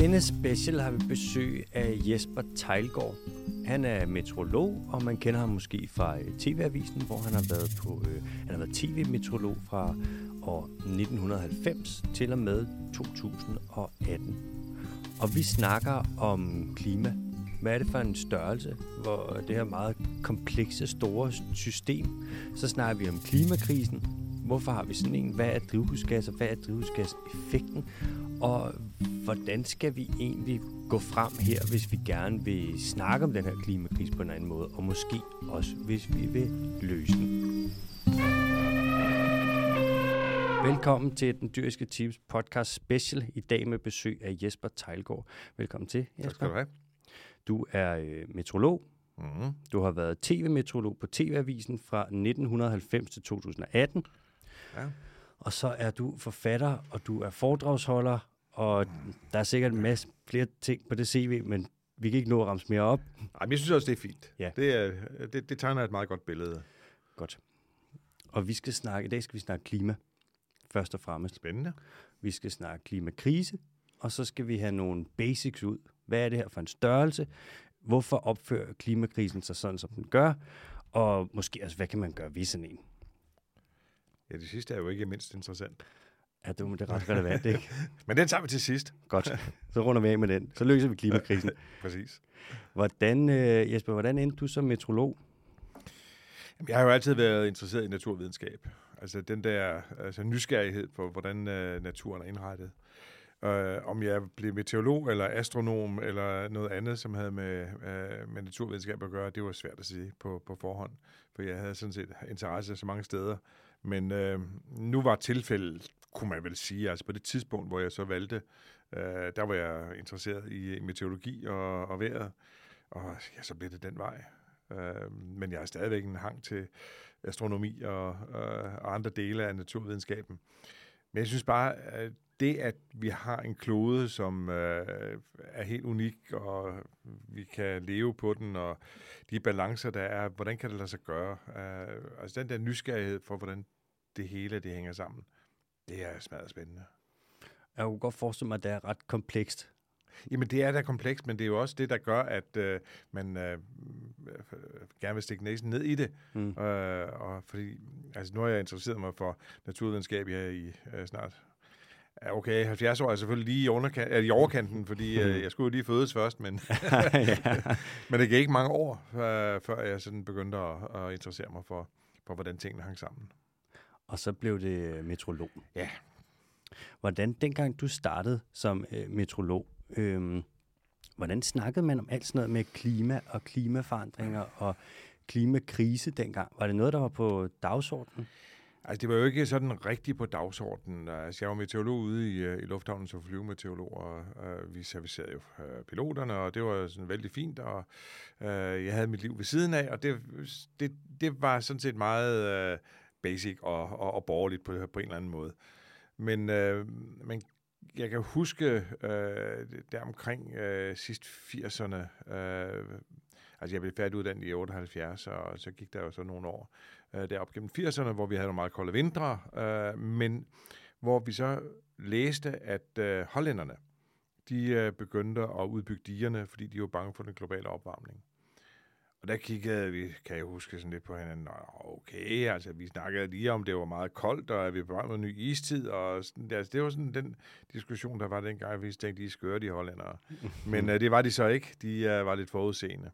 denne special har vi besøg af Jesper Tejlgaard. Han er metrolog, og man kender ham måske fra øh, TV-avisen, hvor han har været på øh, han har været tv-metrolog fra år 1990 til og med 2018. Og vi snakker om klima. Hvad er det for en størrelse, hvor det her meget komplekse, store system? Så snakker vi om klimakrisen. Hvorfor har vi sådan en? Hvad er drivhusgasser? Hvad er drivhusgaseffekten? Og hvordan skal vi egentlig gå frem her, hvis vi gerne vil snakke om den her klimakrise på en anden måde, og måske også, hvis vi vil løse den. Velkommen til den dyriske tips podcast special i dag med besøg af Jesper Tejlgaard. Velkommen til, Jesper. Tak skal du have. Du er øh, metrolog. Mm-hmm. Du har været tv-metrolog på TV-avisen fra 1990 til 2018. Ja. Og så er du forfatter, og du er foredragsholder, og der er sikkert en masse flere ting på det CV, men vi kan ikke nå at ramse mere op. Ej, men jeg synes også, det er fint. Ja. Det, er, det, det tegner et meget godt billede. Godt. Og vi skal snakke, i dag skal vi snakke klima, først og fremmest. Spændende. Vi skal snakke klimakrise, og så skal vi have nogle basics ud. Hvad er det her for en størrelse? Hvorfor opfører klimakrisen sig sådan, som den gør? Og måske også, hvad kan man gøre ved sådan en? Ja, det sidste er jo ikke mindst interessant. Ja, det det er ret relevant, ikke? Men den tager vi til sidst. Godt. Så runder vi af med den. Så løser vi klimakrisen. Præcis. Hvordan, øh, Jesper, hvordan endte du som metrolog? Jeg har jo altid været interesseret i naturvidenskab. Altså den der altså, nysgerrighed på, hvordan øh, naturen er indrettet. Øh, om jeg blev meteorolog eller astronom eller noget andet, som havde med, øh, med naturvidenskab at gøre, det var svært at sige på, på forhånd. For jeg havde sådan set interesse så mange steder. Men øh, nu var tilfældet, kunne man vel sige, altså på det tidspunkt, hvor jeg så valgte, øh, der var jeg interesseret i, i meteorologi og, og vejret. Og ja, så blev det den vej. Øh, men jeg har stadigvæk en hang til astronomi og, øh, og andre dele af naturvidenskaben. Men jeg synes bare, at det, at vi har en klode, som øh, er helt unik, og vi kan leve på den, og de balancer, der er, hvordan kan det lade sig gøre? Øh, altså den der nysgerrighed for, hvordan det hele det hænger sammen, det er smadret spændende. Jeg kunne godt forestille mig, at det er ret komplekst. Jamen, det er da komplekst, men det er jo også det, der gør, at øh, man øh, gerne vil stikke næsen ned i det. Mm. Øh, og fordi, altså nu har jeg interesseret mig for naturvidenskab her i øh, snart okay, 70 år er selvfølgelig lige i, underkan- øh, i overkanten, fordi øh, jeg skulle jo lige fødes først, men, men det gik ikke mange år, øh, før jeg sådan begyndte at, at interessere mig for, for, hvordan tingene hang sammen. Og så blev det øh, metrolog. Ja. Hvordan, dengang du startede som øh, metrolog, øh, hvordan snakkede man om alt sådan noget med klima og klimaforandringer og klimakrise dengang? Var det noget, der var på dagsordenen? Altså, det var jo ikke sådan rigtigt på dagsordenen. Altså, jeg var meteorolog ude i, øh, i lufthavnen som flyvemeteorolog, og øh, vi servicerede jo øh, piloterne, og det var sådan vældig fint, og øh, jeg havde mit liv ved siden af, og det, det, det var sådan set meget øh, basic og, og, og borgerligt på, på en eller anden måde. Men, øh, men jeg kan huske øh, der omkring øh, sidst 80'erne, øh, altså jeg blev færdiguddannet i 78, og så gik der jo så nogle år øh, derop gennem 80'erne, hvor vi havde nogle meget kolde vintre, øh, men hvor vi så læste, at øh, hollænderne, de øh, begyndte at udbygge digerne, fordi de var bange for den globale opvarmning. Og der kiggede vi, kan jeg huske, sådan lidt på hinanden, okay, altså vi snakkede lige om, det var meget koldt, og at vi var med en ny istid, og sådan, altså, det var sådan den diskussion, der var dengang, vi tænkte, de er skøre, de hollændere. Men øh, det var de så ikke, de øh, var lidt forudseende.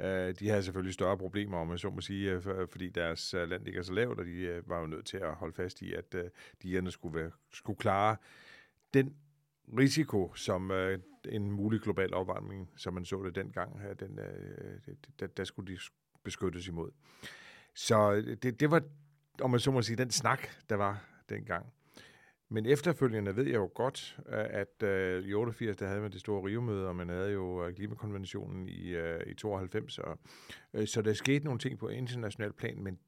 Øh, de havde selvfølgelig større problemer, om man så må sige, øh, for, fordi deres øh, land ligger så lavt, og de øh, var jo nødt til at holde fast i, at øh, digerne skulle, være, skulle klare den risiko, som øh, en mulig global opvarmning, som man så det dengang, her, den, øh, der, der skulle de beskyttes imod. Så øh, det, det var, om man så må sige, den snak, der var dengang. Men efterfølgende ved jeg jo godt, øh, at øh, i 88, der havde man det store rivemøde, og man havde jo øh, klimakonventionen i, øh, i 92, og, øh, så der skete nogle ting på international plan, men,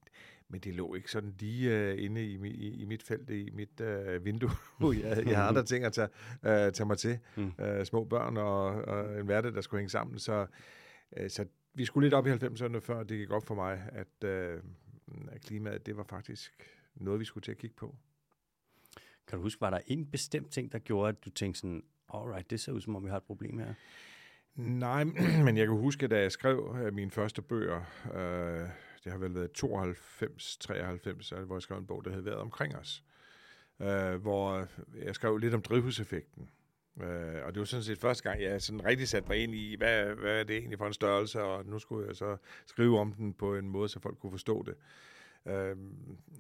men det lå ikke sådan lige øh, inde i, i, i mit felt, i mit øh, vindue. jeg, jeg har andre ting at tage, øh, tage mig til. Mm. Øh, små børn og, og en hverdag, der skulle hænge sammen. Så, øh, så vi skulle lidt op i 90'erne, før det gik op for mig, at, øh, at klimaet, det var faktisk noget, vi skulle til at kigge på. Kan du huske, var der en bestemt ting, der gjorde, at du tænkte sådan, Alright, det ser ud som om, vi har et problem her. Nej, men jeg kan huske, da jeg skrev øh, mine første bøger, øh, det har vel været 92, 93, hvor jeg skrev en bog, der havde været omkring os, øh, hvor jeg skrev lidt om drivhuseffekten. Øh, og det var sådan set første gang, jeg sådan rigtig satte mig ind i, hvad, hvad er det egentlig for en størrelse, og nu skulle jeg så skrive om den på en måde, så folk kunne forstå det. Øh,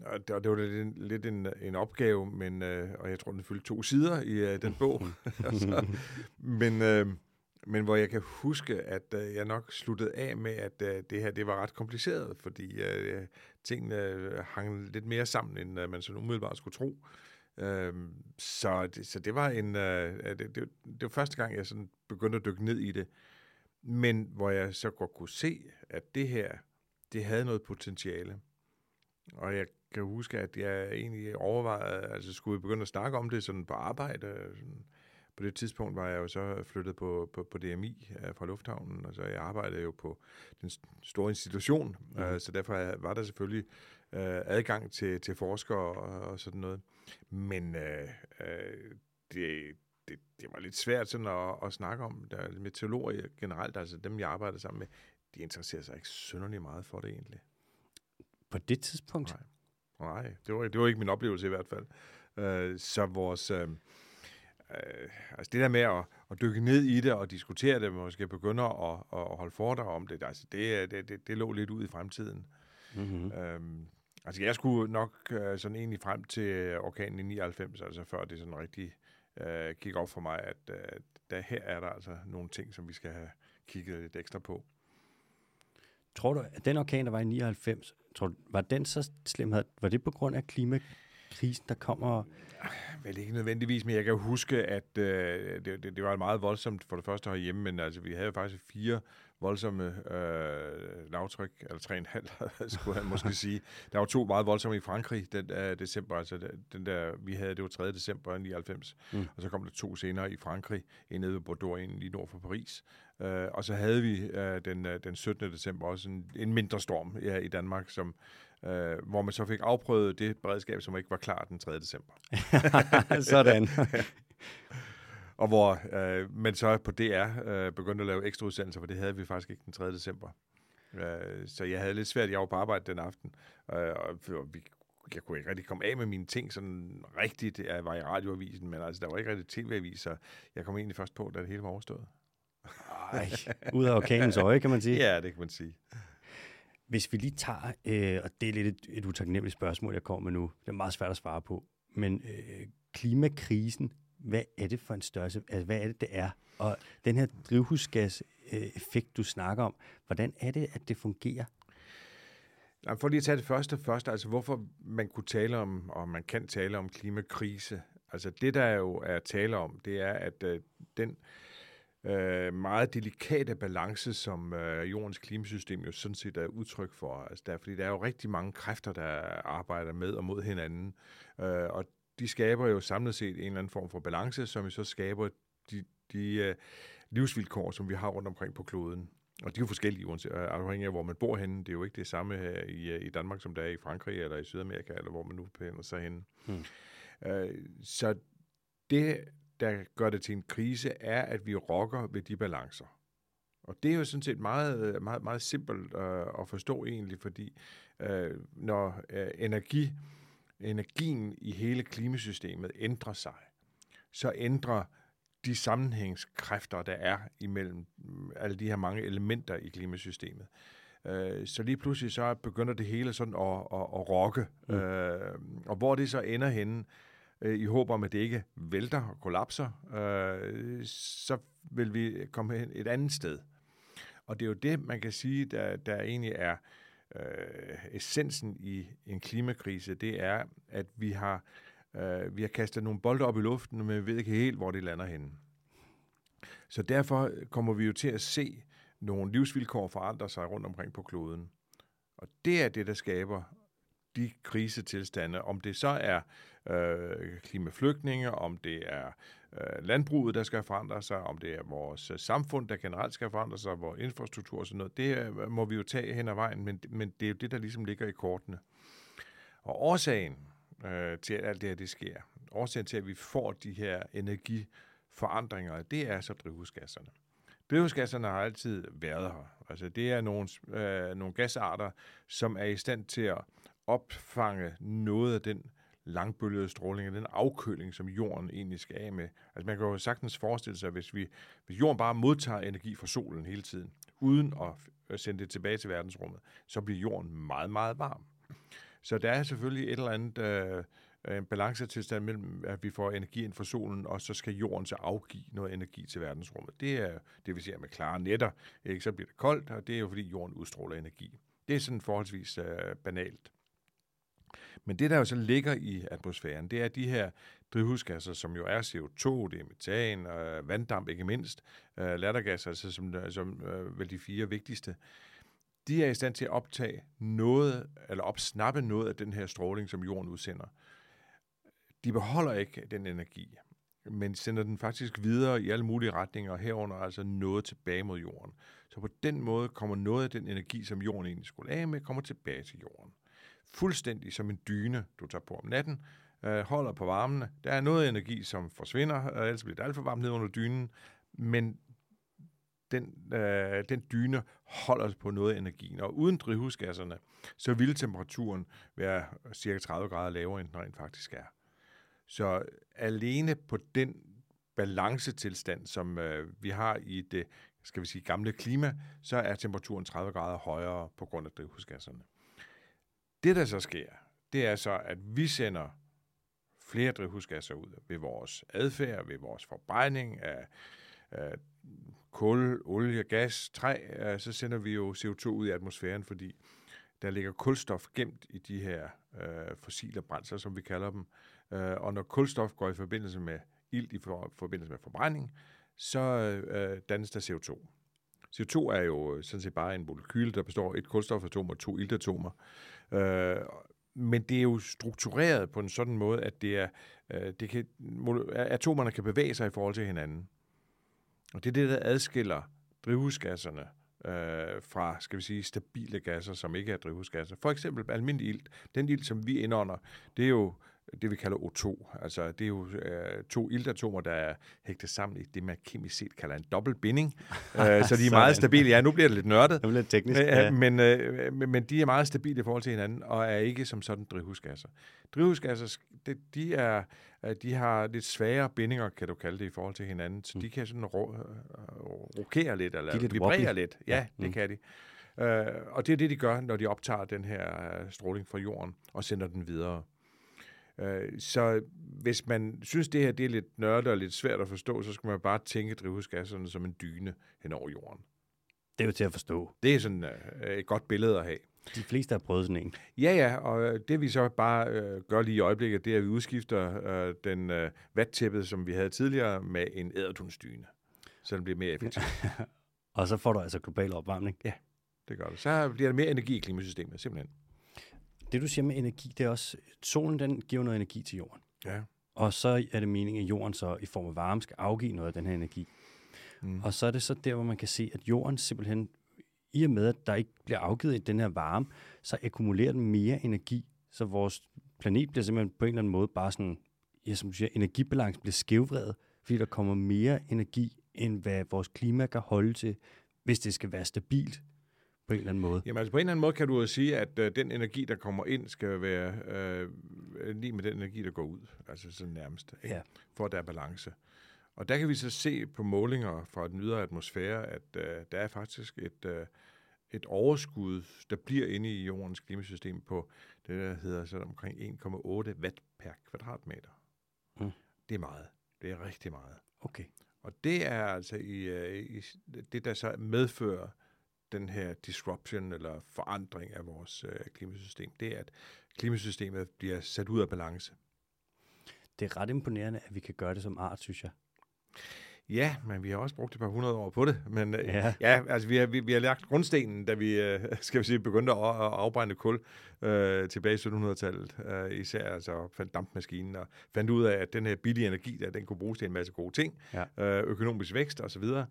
og det, og det var lidt, lidt en, en opgave, men, øh, og jeg tror, den fyldte to sider i øh, den bog. altså, men, øh, men hvor jeg kan huske, at øh, jeg nok sluttede af med, at øh, det her det var ret kompliceret, fordi øh, tingene øh, hang lidt mere sammen, end øh, man sådan umiddelbart skulle tro. Øh, så, det, så det var en øh, det, det, det var første gang, jeg sådan begyndte at dykke ned i det. Men hvor jeg så godt kunne se, at det her, det havde noget potentiale. Og jeg kan huske, at jeg egentlig overvejede, altså skulle vi begynde at snakke om det sådan på arbejde. Øh, sådan. På det tidspunkt var jeg jo så flyttet på, på, på DMI øh, fra Lufthavnen, og så jeg arbejdede jo på den store institution, mm. uh, så derfor var der selvfølgelig uh, adgang til, til forskere og, og sådan noget. Men uh, uh, det, det, det var lidt svært sådan at, at snakke om. Der er meteorologer generelt, altså dem jeg arbejder sammen med, de interesserer sig ikke synderligt meget for det egentlig. På det tidspunkt? Nej, Nej det, var, det var ikke min oplevelse i hvert fald. Uh, så vores... Uh, øh, altså det der med at, at dykke ned i det og diskutere det, måske begynde at, at holde foredrag om det, altså det, det, det, det lå lidt ud i fremtiden. Mm-hmm. Øhm, altså jeg skulle nok øh, sådan egentlig frem til orkanen i 99, altså før det sådan rigtig øh, gik op for mig, at øh, der her er der altså nogle ting, som vi skal have kigget lidt ekstra på. Tror du, at den orkan, der var i 99, tror du, var den så slem? Var det på grund af klimakrisen, der kommer? Vel ikke nødvendigvis, men jeg kan huske, at øh, det, det, det var meget voldsomt for det første herhjemme, men altså, vi havde faktisk fire voldsomme øh, lavtryk, eller tre en halv, skulle han måske sige. Der var to meget voldsomme i Frankrig den uh, december, altså den der, vi havde, det var 3. december 99, mm. og så kom der to senere i Frankrig, en nede ved Bordeaux, en lige nord for Paris. Uh, og så havde vi uh, den, uh, den 17. december også en, en mindre storm ja, i Danmark, som øh, hvor man så fik afprøvet det beredskab, som ikke var klar den 3. december. Sådan. og hvor øh, man så på DR øh, begyndte at lave ekstra udsendelser, for det havde vi faktisk ikke den 3. december. Øh, så jeg havde lidt svært, jeg var på arbejde den aften, øh, og vi jeg kunne ikke rigtig komme af med mine ting sådan rigtigt. Jeg var i radioavisen, men altså, der var ikke rigtig tv-avis, så jeg kom egentlig først på, da det hele var overstået. Ej, ud af orkanens øje, kan man sige. Ja, det kan man sige. Hvis vi lige tager, øh, og det er lidt et, et utaknemmeligt spørgsmål, jeg kommer med nu, det er meget svært at svare på, men øh, klimakrisen, hvad er det for en størrelse, altså hvad er det, det er? Og den her drivhusgas-effekt, du snakker om, hvordan er det, at det fungerer? For lige at tage det første først, altså hvorfor man kunne tale om, og man kan tale om klimakrise. Altså det, der jo er tale om, det er, at øh, den øh, meget delikate balance, som øh, jordens klimasystem jo sådan set er udtryk for. Altså der, fordi der er jo rigtig mange kræfter, der arbejder med og mod hinanden, øh, og de skaber jo samlet set en eller anden form for balance, som jo så skaber de, de øh, livsvilkår, som vi har rundt omkring på kloden. Og de er jo forskellige, øh, afhængig af, hvor man bor henne. Det er jo ikke det samme her i, øh, i Danmark, som der er i Frankrig eller i Sydamerika, eller hvor man nu befinder sig henne. Hmm. Øh, så det, der gør det til en krise, er, at vi rokker ved de balancer. Og det er jo sådan set meget, meget, meget simpelt øh, at forstå egentlig, fordi øh, når øh, energi, energien i hele klimasystemet ændrer sig, så ændrer de sammenhængskræfter, der er imellem mm, alle de her mange elementer i klimasystemet. Øh, så lige pludselig så begynder det hele sådan at, at, at rokke. Mm. Øh, og hvor det så ender henne, øh, Øh, i håb om, at det ikke vælter og kollapser, øh, så vil vi komme hen et andet sted. Og det er jo det, man kan sige, der, der egentlig er øh, essensen i en klimakrise, det er, at vi har, øh, vi har kastet nogle bolde op i luften, men vi ved ikke helt, hvor de lander henne. Så derfor kommer vi jo til at se nogle livsvilkår forandre sig rundt omkring på kloden. Og det er det, der skaber de krisetilstande, om det så er øh, klimaflygtninge, om det er øh, landbruget, der skal forandre sig, om det er vores øh, samfund, der generelt skal forandre sig, vores infrastruktur og sådan noget, det øh, må vi jo tage hen ad vejen, men, men det er jo det, der ligesom ligger i kortene. Og årsagen øh, til, at alt det her det sker, årsagen til, at vi får de her energi forandringer, det er så drivhusgasserne. Drivhusgasserne har altid været her. Altså det er nogle, øh, nogle gasarter, som er i stand til at opfange noget af den langbølgede stråling, den afkøling, som jorden egentlig skal af med. Altså man kan jo sagtens forestille sig, hvis, vi, hvis jorden bare modtager energi fra solen hele tiden, uden at øh, sende det tilbage til verdensrummet, så bliver jorden meget, meget varm. Så der er selvfølgelig et eller andet øh, en balancetilstand mellem, at vi får energi ind fra solen, og så skal jorden så afgive noget energi til verdensrummet. Det er det, vi ser med klare netter. Ikke? Så bliver det koldt, og det er jo fordi jorden udstråler energi. Det er sådan forholdsvis øh, banalt. Men det, der jo så ligger i atmosfæren, det er de her drivhusgasser, som jo er CO2, det er metan, øh, vanddamp ikke mindst, øh, lattergasser, altså som, øh, som øh, vel de fire vigtigste. De er i stand til at optage noget, eller opsnappe noget af den her stråling, som jorden udsender. De beholder ikke den energi, men sender den faktisk videre i alle mulige retninger, herunder altså noget tilbage mod jorden. Så på den måde kommer noget af den energi, som jorden egentlig skulle af med, kommer tilbage til jorden fuldstændig som en dyne, du tager på om natten, øh, holder på varmen. Der er noget energi, som forsvinder, og ellers bliver det alt for varmt ned under dynen, men den, øh, den dyne holder på noget af energien. Og uden drivhusgasserne, så ville temperaturen være cirka 30 grader lavere, end den rent faktisk er. Så alene på den balancetilstand, som øh, vi har i det skal vi sige, gamle klima, så er temperaturen 30 grader højere på grund af drivhusgasserne. Det, der så sker, det er så, at vi sender flere drivhusgasser ud ved vores adfærd, ved vores forbrænding af, af kul, olie, gas, træ, øh, så sender vi jo CO2 ud i atmosfæren, fordi der ligger kulstof gemt i de her øh, fossile brændsler, som vi kalder dem. Øh, og når kulstof går i forbindelse med ilt i for, forbindelse med forbrænding, så øh, dannes der CO2. CO2 er jo sådan set bare en molekyle, der består af et kulstofatom og to iltatomer. Øh, Øh, men det er jo struktureret på en sådan måde, at det er, øh, det kan, atomerne kan bevæge sig i forhold til hinanden. Og det er det, der adskiller drivhusgasserne øh, fra, skal vi sige, stabile gasser, som ikke er drivhusgasser. For eksempel almindelig ilt. Den ilt, som vi indånder, det er jo det, vi kalder O2. Altså, det er jo øh, to iltatomer, der er hægtet sammen i det, man kemisk set kalder en dobbeltbinding. øh, så de er meget stabile. Ja, nu bliver det lidt nørdet. Det bliver lidt teknisk. Øh, ja. men, øh, men de er meget stabile i forhold til hinanden, og er ikke som sådan drivhusgasser. Drivhusgasser, det, de, er, øh, de har lidt svagere bindinger, kan du kalde det, i forhold til hinanden. Så mm. de kan sådan ro, øh, rokere lidt, eller de lidt vibrere wobbly. lidt. Ja, ja. det mm. kan de. Uh, og det er det, de gør, når de optager den her stråling fra jorden og sender den videre. Øh, så hvis man synes, det her det er lidt nørdet og lidt svært at forstå, så skal man bare tænke drivhusgasserne som en dyne hen over jorden. Det er jo til at forstå. Det er sådan øh, et godt billede at have. De fleste har prøvet sådan en. Ja, ja, og det vi så bare øh, gør lige i øjeblikket, det er, at vi udskifter øh, den øh, vattæppet, som vi havde tidligere, med en ædertunsdyne, så den bliver mere effektiv. og så får du altså global opvarmning. Ja, det gør det. Så bliver der mere energi i klimasystemet, simpelthen. Det, du siger med energi, det er også, solen den giver noget energi til jorden. Ja. Og så er det meningen, at jorden så i form af varme skal afgive noget af den her energi. Mm. Og så er det så der, hvor man kan se, at jorden simpelthen, i og med, at der ikke bliver afgivet den her varme, så akkumulerer den mere energi. Så vores planet bliver simpelthen på en eller anden måde bare sådan, ja, som du siger, energibalance bliver skævvredet, fordi der kommer mere energi, end hvad vores klima kan holde til, hvis det skal være stabilt på en eller anden måde. Jamen altså på en eller anden måde kan du jo sige, at øh, den energi, der kommer ind, skal være øh, lige med den energi, der går ud. Altså sådan nærmest. Ikke? Ja. For at der er balance. Og der kan vi så se på målinger fra den ydre atmosfære, at øh, der er faktisk et, øh, et overskud, der bliver inde i jordens klimasystem på det, der hedder så omkring 1,8 watt per kvadratmeter. Mm. Det er meget. Det er rigtig meget. Okay. Og det er altså i, øh, i det, der så medfører den her disruption eller forandring af vores øh, klimasystem, det er, at klimasystemet bliver sat ud af balance. Det er ret imponerende, at vi kan gøre det som art, synes jeg. Ja, men vi har også brugt et par hundrede år på det. Men øh, ja, ja altså vi har, vi, vi har lagt grundstenen, da vi, øh, skal vi sige, begyndte at, at afbrænde kul øh, tilbage i 1700-tallet. Øh, især altså fandt dampmaskinen og fandt ud af, at den her billige energi, der, den kunne bruges til en masse gode ting. Ja. Øh, økonomisk vækst osv. Og, øh,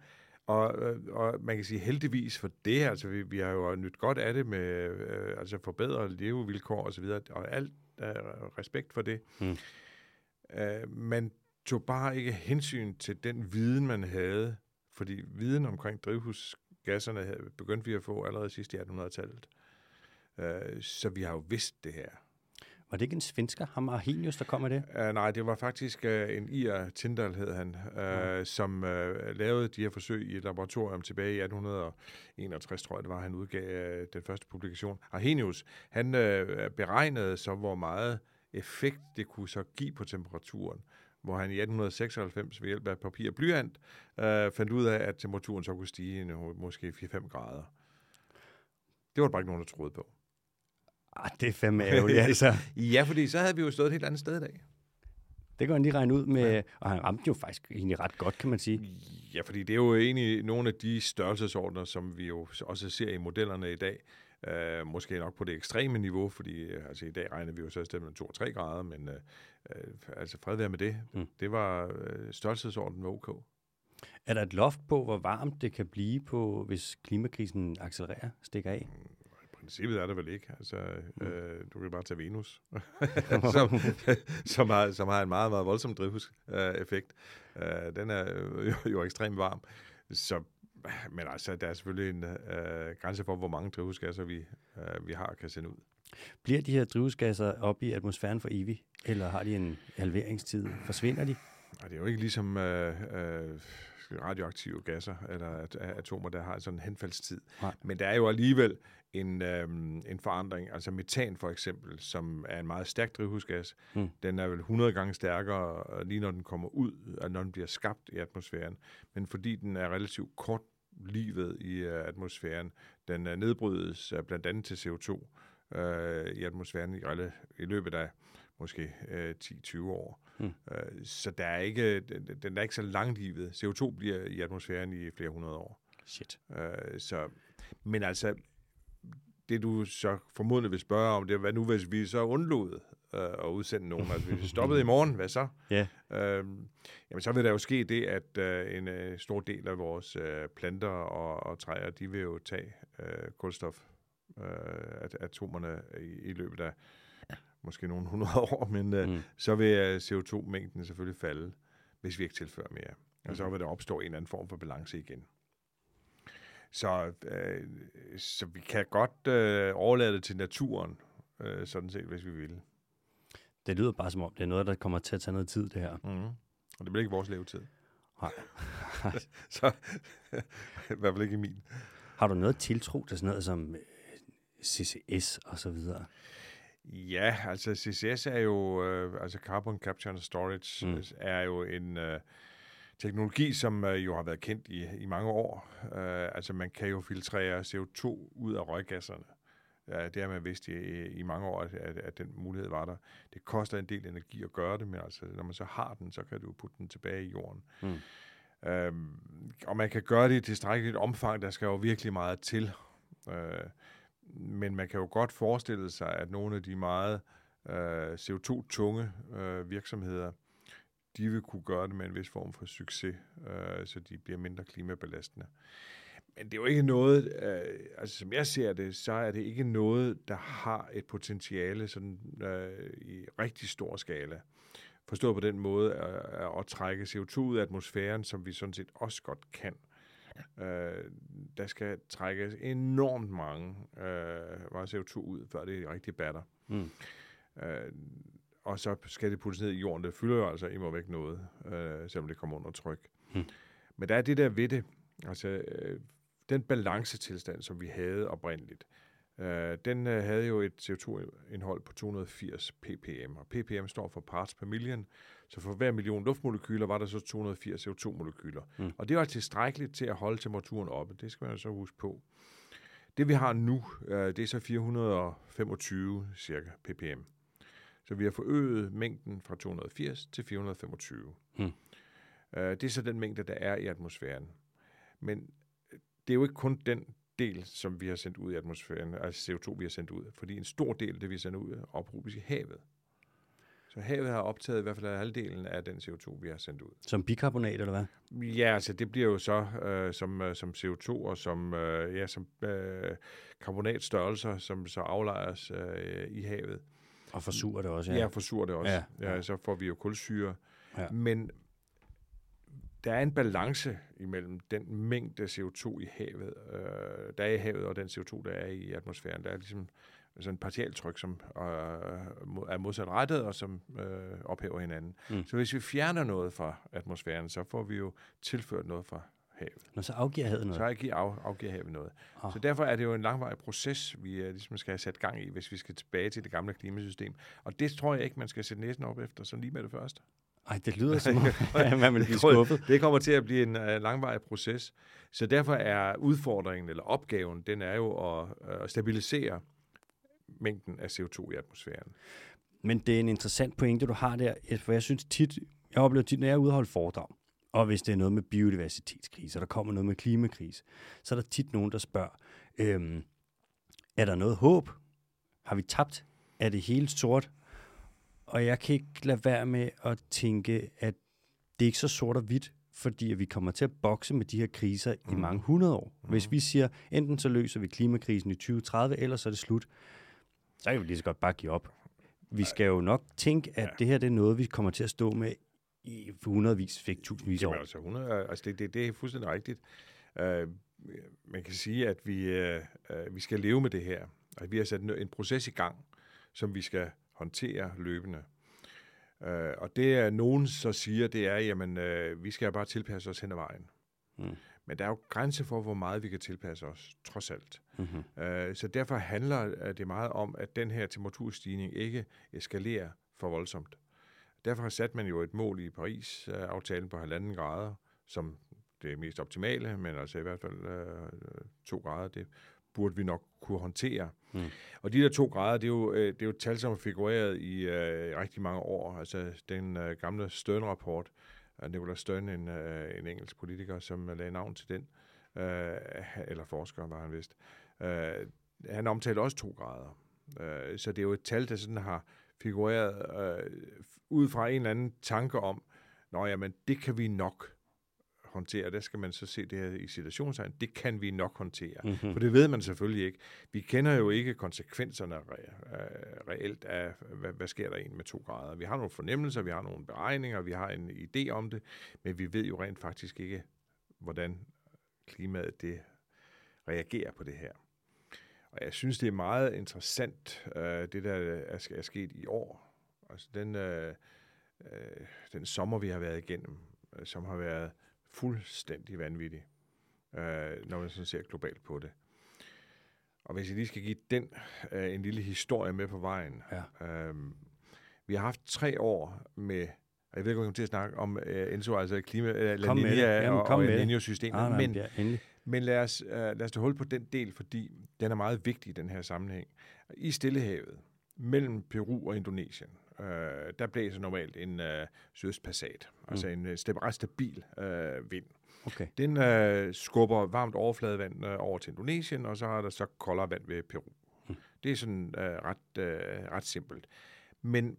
og man kan sige heldigvis for det, altså vi, vi har jo nyt godt af det med øh, altså forbedrede levevilkår og så videre, og alt øh, respekt for det. Mm. Øh, men tog bare ikke hensyn til den viden, man havde, fordi viden omkring drivhusgasserne begyndte vi at få allerede sidst i 1800-tallet. Øh, så vi har jo vidst det her. Var det ikke en svensker, ham Arrhenius, der kom med det? Uh, nej, det var faktisk uh, en I.R. Tindal, hed han, uh, mm. som uh, lavede de her forsøg i et laboratorium tilbage i 1861, tror jeg det var, han udgav uh, den første publikation. Arrhenius, han uh, beregnede så, hvor meget effekt det kunne så give på temperaturen hvor han i 1896 ved hjælp af papir og blyant uh, fandt ud af, at temperaturen så kunne stige måske 4-5 grader. Det var der bare ikke nogen, der troede på. Ah, det er fandme ærgerligt, altså. ja, fordi så havde vi jo stået et helt andet sted i dag. Det kan han lige regne ud med, ja. og han ramte jo faktisk egentlig ret godt, kan man sige. Ja, fordi det er jo egentlig nogle af de størrelsesordner, som vi jo også ser i modellerne i dag. Uh, måske nok på det ekstreme niveau, fordi uh, altså, i dag regner vi jo så i stedet med 2-3 grader, men uh, uh, altså fred være med det. Mm. Det var uh, størrelsesordenen med OK. Er der et loft på, hvor varmt det kan blive på, hvis klimakrisen accelererer, stikker af? Mm princippet er det vel ikke. Altså, mm. øh, du kan bare tage Venus, som, som, har, som har en meget, meget voldsom drivhuseffekt. Øh, den er jo, jo ekstremt varm. Så, men altså, der er selvfølgelig en øh, grænse for, hvor mange drivhusgasser vi, øh, vi har kan sende ud. Bliver de her drivhusgasser op i atmosfæren for evigt, eller har de en halveringstid? Forsvinder de? Nej, det er jo ikke ligesom... Øh, øh, radioaktive gasser eller atomer, der har sådan en henfaldstid. Nej. Men der er jo alligevel en, øhm, en forandring. Altså metan for eksempel, som er en meget stærk drivhusgas, mm. den er vel 100 gange stærkere lige når den kommer ud, når den bliver skabt i atmosfæren. Men fordi den er relativt kort livet i uh, atmosfæren, den uh, nedbrydes uh, blandt andet til CO2 uh, i atmosfæren i, i løbet af måske uh, 10-20 år. Mm. Uh, så der er ikke, den, den er ikke så langlivet. CO2 bliver i atmosfæren i flere hundrede år. Shit. Uh, så, men altså, det du så formodentlig vil spørge om, det er, hvad nu hvis vi så undlod øh, at udsende nogen? Altså hvis vi stoppede i morgen, hvad så? Ja. Øhm, jamen så vil der jo ske det, at øh, en øh, stor del af vores øh, planter og, og træer, de vil jo tage øh, kulstof øh, atomerne i, i løbet af måske nogle hundrede år, men øh, mm. så vil øh, CO2-mængden selvfølgelig falde, hvis vi ikke tilfører mere. Og så mm. vil der opstå en eller anden form for balance igen. Så, øh, så vi kan godt øh, overlade det til naturen, øh, sådan set, hvis vi vil. Det lyder bare som om, det er noget, der kommer til at tage noget tid, det her. Mm. Og det bliver ikke vores levetid. Nej. så i hvert fald ikke i min. Har du noget tiltro til sådan noget som øh, CCS og så videre? Ja, altså CCS er jo, øh, altså Carbon Capture and Storage mm. er jo en... Øh, teknologi, som øh, jo har været kendt i, i mange år. Øh, altså man kan jo filtrere CO2 ud af røggasserne. Ja, det har man vidst i, i mange år, at, at den mulighed var der. Det koster en del energi at gøre det, men altså, når man så har den, så kan du putte den tilbage i jorden. Mm. Øhm, og man kan gøre det i tilstrækkeligt omfang, der skal jo virkelig meget til. Øh, men man kan jo godt forestille sig, at nogle af de meget øh, CO2-tunge øh, virksomheder, de vil kunne gøre det med en vis form for succes, øh, så de bliver mindre klimabelastende. Men det er jo ikke noget, øh, altså som jeg ser det, så er det ikke noget, der har et potentiale sådan, øh, i rigtig stor skala. Forstået på den måde øh, at, at trække CO2 ud af atmosfæren, som vi sådan set også godt kan. Øh, der skal trækkes enormt mange øh, CO2 ud, før det er rigtig batter. Mm. Øh, og så skal det puttes ned i jorden. Det fylder jo altså imod væk noget, øh, selvom det kommer under tryk. Hmm. Men der er det der ved det, altså øh, den balancetilstand, som vi havde oprindeligt, øh, den øh, havde jo et CO2-indhold på 280 ppm, og ppm står for parts per million, så for hver million luftmolekyler var der så 280 CO2-molekyler. Hmm. Og det var tilstrækkeligt til at holde temperaturen oppe, det skal man så huske på. Det vi har nu, øh, det er så 425 cirka ppm. Så vi har forøget mængden fra 280 til 425. Hmm. Uh, det er så den mængde, der er i atmosfæren. Men det er jo ikke kun den del, som vi har sendt ud i atmosfæren, altså CO2, vi har sendt ud. Fordi en stor del af det, vi har sendt ud, ophobes i havet. Så havet har optaget i hvert fald halvdelen af den CO2, vi har sendt ud. Som bikarbonat, eller hvad? Ja, altså det bliver jo så øh, som, øh, som CO2 og som, øh, ja, som øh, karbonatstørrelser, som så aflejres øh, i havet. Og forsurer det også, ja. Ja, forsurer det også. Ja, ja. ja så får vi jo kulsyre. Ja. Men der er en balance imellem den mængde CO2 i havet, øh, der er i havet, og den CO2, der er i atmosfæren. Der er ligesom sådan en partialtryk, som øh, er modsat rettet, og som øh, ophæver hinanden. Mm. Så hvis vi fjerner noget fra atmosfæren, så får vi jo tilført noget fra havet. Nå, så afgiver havet noget? Så afgiver, af, afgiver havet noget. Oh. Så derfor er det jo en langvarig proces, vi uh, ligesom skal have sat gang i, hvis vi skal tilbage til det gamle klimasystem. Og det tror jeg ikke, man skal sætte næsen op efter, så lige med det første. Ej, det lyder som om, man vil blive skuffet. Det kommer til at blive en uh, langvarig proces. Så derfor er udfordringen, eller opgaven, den er jo at, uh, at stabilisere mængden af CO2 i atmosfæren. Men det er en interessant pointe, du har der, for jeg synes tit, jeg oplever tit, når jeg er ude og holde foredrag, og hvis det er noget med biodiversitetskrise, og der kommer noget med klimakrise, så er der tit nogen, der spørger, øhm, er der noget håb? Har vi tabt? Er det helt sort? Og jeg kan ikke lade være med at tænke, at det er ikke så sort og hvidt, fordi vi kommer til at bokse med de her kriser mm. i mange hundrede år. Mm. Hvis vi siger, enten så løser vi klimakrisen i 2030, eller så er det slut, så kan vi lige så godt bare give op. Vi skal jo nok tænke, at ja. det her det er noget, vi kommer til at stå med i hundredvis, fik tusindvis år. Jamen, altså, 100, altså det, det, det er fuldstændig rigtigt. Uh, man kan sige, at vi, uh, vi skal leve med det her. At vi har sat en proces i gang, som vi skal håndtere løbende. Uh, og det er nogen så siger, det er, jamen, uh, vi skal bare tilpasse os hen ad vejen. Mm. Men der er jo grænse for, hvor meget vi kan tilpasse os, trods alt. Mm-hmm. Uh, så derfor handler det meget om, at den her temperaturstigning ikke eskalerer for voldsomt. Derfor har sat man jo et mål i Paris-aftalen på halvanden grader, som det mest optimale, men altså i hvert fald øh, to grader, det burde vi nok kunne håndtere. Mm. Og de der to grader, det er jo, øh, det er jo et tal, som har figureret i øh, rigtig mange år. Altså den øh, gamle Stern-rapport, Nicola Stern, en, øh, en engelsk politiker, som lagde navn til den, øh, eller forsker var han vist, øh, han omtalte også to grader. Øh, så det er jo et tal, der sådan har figureret øh, ud fra en eller anden tanke om, nå jamen, det kan vi nok håndtere. Der skal man så se det her i situationstegn. Det kan vi nok håndtere. Mm-hmm. For det ved man selvfølgelig ikke. Vi kender jo ikke konsekvenserne re- øh, reelt af, hvad, hvad sker der egentlig med to grader. Vi har nogle fornemmelser, vi har nogle beregninger, vi har en idé om det, men vi ved jo rent faktisk ikke, hvordan klimaet det reagerer på det her. Og jeg synes, det er meget interessant, øh, det der er, er sket i år. Altså den, øh, øh, den sommer, vi har været igennem, øh, som har været fuldstændig vanvittig, øh, når man sådan ser globalt på det. Og hvis jeg lige skal give den øh, en lille historie med på vejen. Ja. Øh, vi har haft tre år med jeg ved ikke, om vi kommer til at snakke om uh, Enzo, altså klima, uh, La Nina og, og El Niño-systemet, ah, men, ja, men lad os, uh, lad os da holde på den del, fordi den er meget vigtig i den her sammenhæng. I Stillehavet, mellem Peru og Indonesien, uh, der blæser normalt en uh, sydøstpassat, mm. altså en uh, ret stabil uh, vind. Okay. Den uh, skubber varmt overfladevand uh, over til Indonesien, og så er der så koldere vand ved Peru. Mm. Det er sådan uh, ret, uh, ret simpelt. Men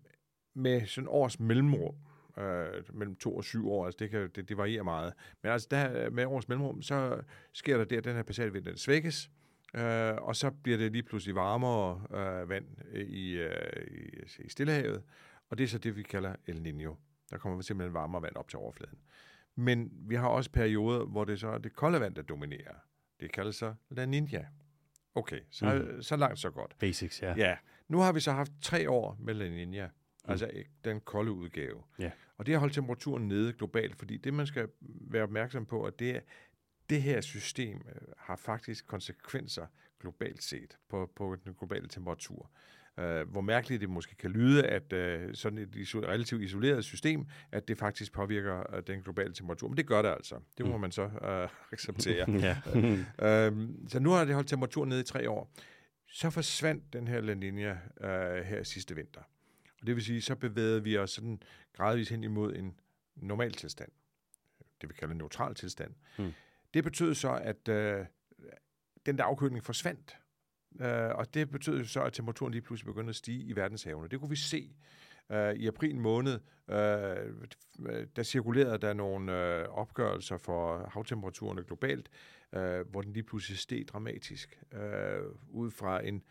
med sådan års mellemrum, øh, mellem to og syv år. Altså det, kan, det, det varierer meget. Men altså der, med års mellemrum, så sker der det, at den her passatvind den svækkes, øh, og så bliver det lige pludselig varmere øh, vand i, øh, i, i Stillehavet, og det er så det, vi kalder El Niño. Der kommer simpelthen varmere vand op til overfladen. Men vi har også perioder, hvor det så er det kolde vand, der dominerer. Det kaldes så La Niña. Okay, så, mm. så langt så godt. Basics, ja. Ja. Nu har vi så haft tre år med La Niña, mm. altså den kolde udgave. Ja. Og det har holdt temperaturen nede globalt, fordi det, man skal være opmærksom på, at det, det her system øh, har faktisk konsekvenser globalt set på, på den globale temperatur. Uh, hvor mærkeligt det måske kan lyde, at uh, sådan et iso- relativt isoleret system, at det faktisk påvirker uh, den globale temperatur. Men det gør det altså. Det må mm. man så uh, acceptere. ja. uh, så nu har det holdt temperaturen nede i tre år. Så forsvandt den her La Nina uh, her sidste vinter. Og det vil sige, så bevægede vi os sådan gradvist hen imod en normal tilstand. Det vi kalder en neutral tilstand. Mm. Det betød så, at øh, den der afkøling forsvandt. Øh, og det betød så, at temperaturen lige pludselig begyndte at stige i verdenshavene. Det kunne vi se øh, i april måned. Øh, der cirkulerede der nogle øh, opgørelser for havtemperaturerne globalt, øh, hvor den lige pludselig steg dramatisk. Øh, ud fra en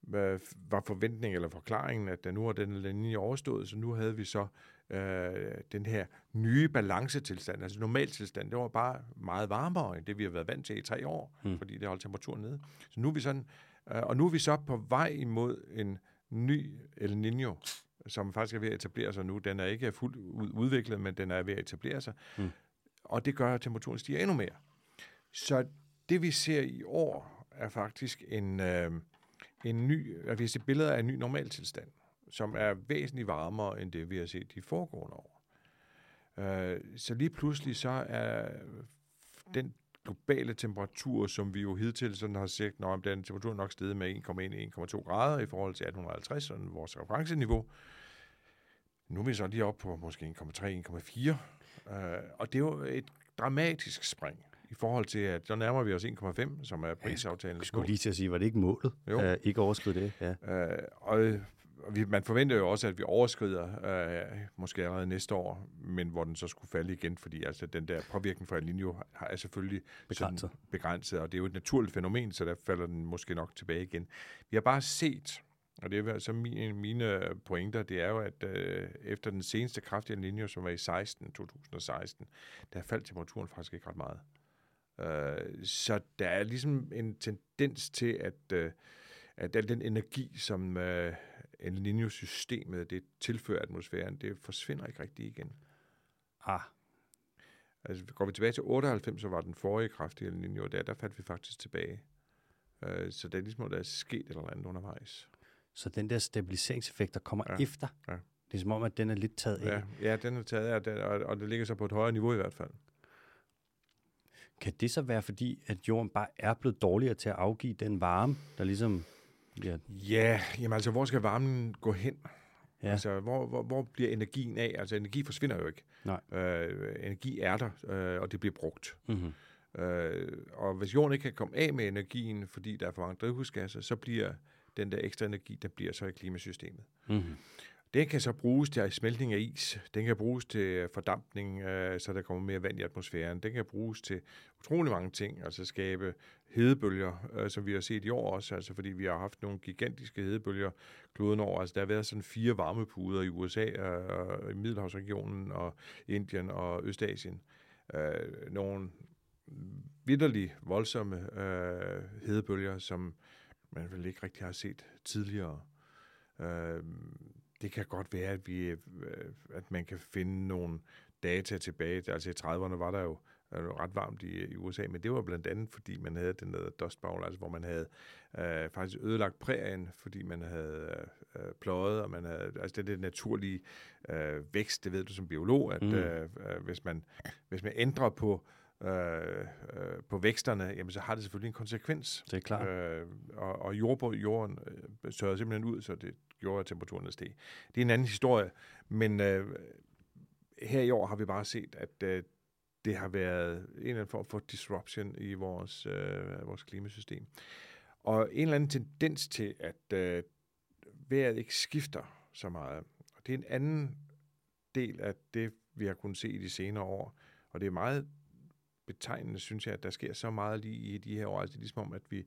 hvad var forventning eller forklaringen, at der nu er den linje overstået, så nu havde vi så øh, den her nye balancetilstand, altså normaltilstand, det var bare meget varmere end det, vi har været vant til i tre år, mm. fordi det holdt temperaturen nede. Så nu er vi sådan, øh, og nu er vi så på vej imod en ny El Niño, som faktisk er ved at etablere sig nu. Den er ikke fuldt ud udviklet, men den er ved at etablere sig. Mm. Og det gør, at temperaturen stiger endnu mere. Så det, vi ser i år, er faktisk en, øh, en ny, at vi set billeder af en ny normaltilstand, som er væsentligt varmere end det, vi har set de foregående år. Øh, så lige pludselig så er den globale temperatur, som vi jo hidtil sådan har set, når den temperatur nok steget med 1,1-1,2 grader i forhold til 1850, sådan vores referenceniveau. Nu er vi så lige op på måske 1,3-1,4, øh, og det er jo et dramatisk spring i forhold til, at så nærmer vi os 1,5, som er prisaftalen. Jeg skulle lige til at sige, var det ikke målet? Jo. Uh, ikke overskride det, ja. Uh, og vi, man forventer jo også, at vi overskrider uh, måske allerede næste år, men hvor den så skulle falde igen, fordi altså, den der påvirkning fra El Niño er selvfølgelig begrænset. begrænset, og det er jo et naturligt fænomen, så der falder den måske nok tilbage igen. Vi har bare set, og det er så mine, mine pointer, det er jo, at øh, efter den seneste kraftige linje, som var i 16, 2016, der faldt temperaturen faktisk ikke ret meget. Øh, så der er ligesom en tendens til, at, øh, at al den energi, som øh, El Niño-systemet det tilfører atmosfæren, det forsvinder ikke rigtig igen. Ah. Altså, går vi tilbage til 98, så var den forrige kraftige El Niño, der, der faldt vi faktisk tilbage. Øh, så det er ligesom, der er sket et eller andet undervejs. Så den der stabiliseringseffekt, der kommer ja. efter, ja. det er som om, at den er lidt taget af. Ja, ja den er taget af, og, og det ligger så på et højere niveau i hvert fald. Kan det så være fordi, at jorden bare er blevet dårligere til at afgive den varme, der ligesom... Ja, ja jamen altså, hvor skal varmen gå hen? Ja. Altså, hvor, hvor, hvor bliver energien af? Altså, energi forsvinder jo ikke. Nej. Øh, energi er der, øh, og det bliver brugt. Mm-hmm. Øh, og hvis jorden ikke kan komme af med energien, fordi der er for mange drivhusgasser, så bliver den der ekstra energi, der bliver så i klimasystemet. Mm-hmm. Det kan så bruges til smeltning af is. Den kan bruges til fordampning, øh, så der kommer mere vand i atmosfæren. Den kan bruges til utrolig mange ting, altså skabe hedebølger, øh, som vi har set i år også, altså fordi vi har haft nogle gigantiske hedebølger kloden over. Altså der har været sådan fire varmepuder i USA, og i Middelhavsregionen og Indien og Østasien. Øh, nogle vidderligt voldsomme øh, hedebølger, som man vel ikke rigtig har set tidligere. Øh, det kan godt være, at, vi, øh, at man kan finde nogle data tilbage. Altså i 30'erne var der jo ret varmt i, i USA, men det var blandt andet, fordi man havde den der dust bowl, altså hvor man havde øh, faktisk ødelagt prærien, fordi man havde øh, pløjet, og man havde, altså det er det naturlige øh, vækst, det ved du som biolog, at mm. øh, øh hvis, man, hvis man ændrer på øh, øh, på væksterne, jamen så har det selvfølgelig en konsekvens. Det er klart. Øh, og, og jordbrug, jorden øh, sørger simpelthen ud, så det gjorde, at temperaturen steg. Det er en anden historie, men øh, her i år har vi bare set, at øh, det har været en eller anden form for disruption i vores, øh, vores klimasystem. Og en eller anden tendens til, at øh, vejret ikke skifter så meget. Og det er en anden del af det, vi har kunnet se i de senere år. Og det er meget betegnende, synes jeg, at der sker så meget lige i de her år. Altså, det er ligesom om, at vi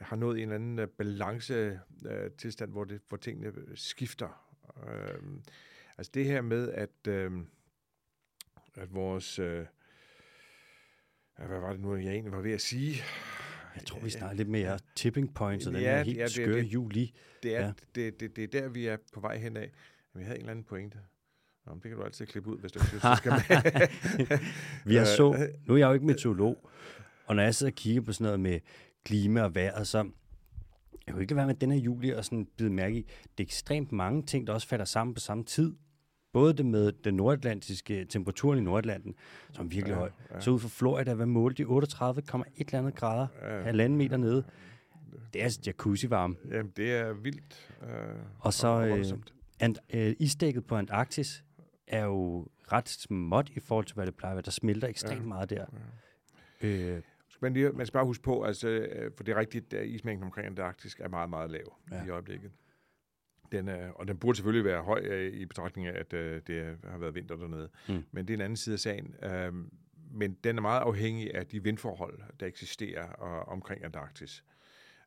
har nået en eller anden øh, balance øh, tilstand, hvor, det, hvor tingene skifter. Øh, altså det her med, at, øh, at vores... Øh, hvad var det nu, jeg egentlig var ved at sige? Jeg tror, vi snakker lidt mere tipping points og den ja, her helt ja, det, skøre det, juli. Det er, ja. det, det, det er der, vi er på vej hen af. Men vi havde en eller anden pointe. Nå, det kan du altid klippe ud, hvis du synes, du skal med. vi har så, nu er jeg jo ikke meteorolog, og når jeg sidder og kigger på sådan noget med klima og vejret, så jeg kunne ikke være med den her juli og sådan bide mærke i, det er ekstremt mange ting, der også falder sammen på samme tid. Både det med den nordatlantiske temperaturen i Nordatlanten, som er virkelig ja, høj. Ja. Så ud for Florida, hvad målte de? 38,1 eller andet grader, ja. halvanden meter nede. Det er altså jacuzzi-varme. Jamen, det er vildt. Øh, og så øh, and, øh, isdækket på Antarktis er jo ret småt i forhold til, hvad det plejer at være. Der smelter ekstremt ja. meget der. Ja. Øh, man, lige, man skal bare huske på, altså, øh, for det er rigtigt, at ismængden omkring Antarktis er meget, meget lav ja. i øjeblikket. Den er, og den burde selvfølgelig være høj øh, i betragtning af, at uh, det har været vinter dernede. Mm. Men det er en anden side af sagen. Uh, men den er meget afhængig af de vindforhold, der eksisterer uh, omkring Antarktis.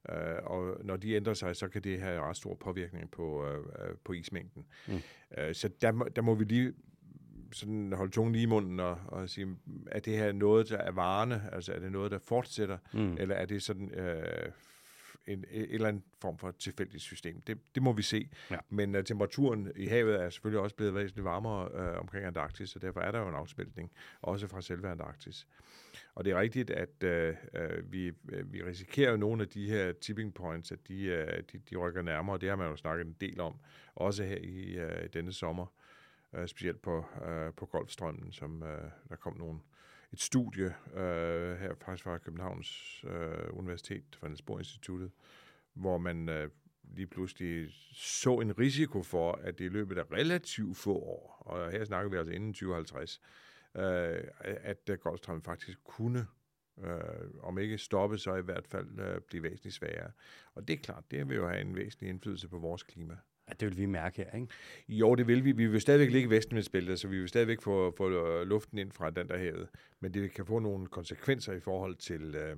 Øh, og når de ændrer sig, så kan det have ret stor påvirkning på, øh, øh på ismængden. Mm. Øh, så der, der må vi lige sådan holde tungen lige i munden og, og sige, er det her noget, der er varende? Altså er det noget, der fortsætter? Mm. Eller er det sådan øh, en, en eller anden form for tilfældigt system? Det, det må vi se. Ja. Men uh, temperaturen i havet er selvfølgelig også blevet væsentligt varmere uh, omkring Antarktis, så derfor er der jo en afsmeltning, også fra selve Antarktis. Og det er rigtigt, at uh, uh, vi, uh, vi risikerer jo nogle af de her tipping points, at de, uh, de, de rykker nærmere, det har man jo snakket en del om, også her i uh, denne sommer øh, øh, specielt på, øh, på Golfstrømmen, som øh, der kom nogle, et studie øh, her faktisk fra Københavns øh, Universitet, fra Niels Bohr Instituttet, hvor man øh, lige pludselig så en risiko for, at det i løbet af relativt få år, og her snakker vi altså inden 2050, øh, at Golfstrømmen faktisk kunne øh, om ikke stoppe, så i hvert fald øh, blive væsentligt sværere. Og det er klart, det vil jo have en væsentlig indflydelse på vores klima. Ja, det vil vi mærke her, ikke? Jo, det vil vi. Vi vil stadigvæk ligge i Vestenvindsbæltet, så vi vil stadigvæk få, få øh, luften ind fra den der havet. Men det kan få nogle konsekvenser i forhold til, øh,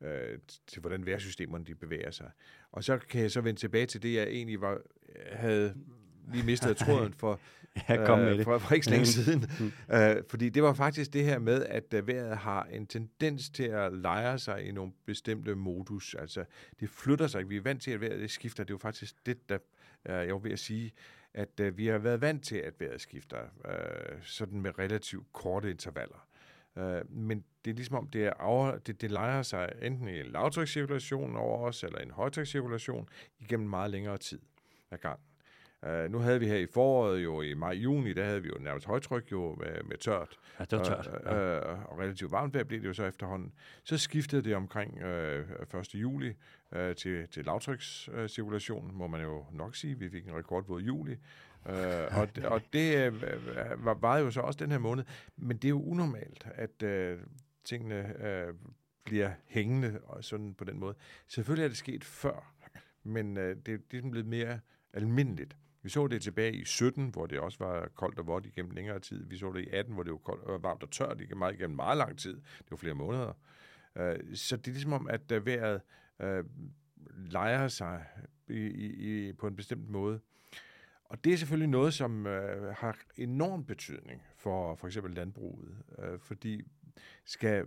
øh, til hvordan vejrsystemerne de bevæger sig. Og så kan jeg så vende tilbage til det, jeg egentlig var, havde lige mistet tråden for, ja, kom med øh, for, for ikke så længe siden. øh, fordi det var faktisk det her med, at vejret har en tendens til at lejre sig i nogle bestemte modus. Altså, det flytter sig. Vi er vant til, at vejret det skifter. Det er jo faktisk det, der Øh, Øh, jeg var ved at sige, at øh, vi har været vant til, at vejret skifter øh, sådan med relativt korte intervaller. Øh, men det er ligesom om, det, er over, det, det leger sig enten i en lavtrykscirkulation over os, eller en højtrykscirkulation igennem meget længere tid ad gangen. Uh, nu havde vi her i foråret, jo i maj-juni, der havde vi jo nærmest højtryk jo med, med tørt. Ja, det var tørt. Uh, ja. uh, og relativt varmt vejr blev det jo så efterhånden. Så skiftede det omkring uh, 1. juli uh, til, til lavtrykscirkulation, uh, må man jo nok sige. Vi fik en rekordvåd juli. Uh, og, og det uh, var, var jo så også den her måned. Men det er jo unormalt, at uh, tingene uh, bliver hængende og sådan på den måde. Selvfølgelig er det sket før, men uh, det, det er ligesom blevet mere almindeligt. Vi så det tilbage i 17, hvor det også var koldt og vådt igennem længere tid. Vi så det i 18, hvor det var koldt og varmt og tørt igennem meget, meget lang tid. Det var flere måneder. Øh, så det er ligesom om, at øh, vejret uh, leger sig i, i, på en bestemt måde. Og det er selvfølgelig noget, som har enorm betydning for for eksempel landbruget. Fordi skal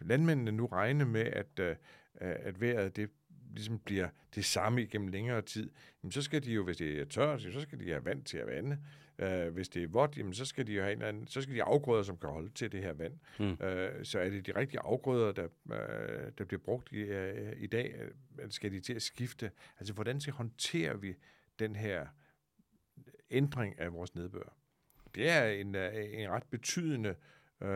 landmændene nu regne med, at, uh, at vejret det ligesom bliver det samme igennem længere tid, jamen så skal de jo, hvis det er tørt, så skal de have vand til at vande. Uh, hvis det er vådt, jamen så skal de jo have en anden, så skal de have afgrøder, som kan holde til det her vand. Mm. Uh, så er det de rigtige afgrøder, der, uh, der bliver brugt i, uh, i dag, uh, skal de til at skifte? Altså, hvordan skal håndterer vi den her ændring af vores nedbør? Det er en, en ret betydende uh,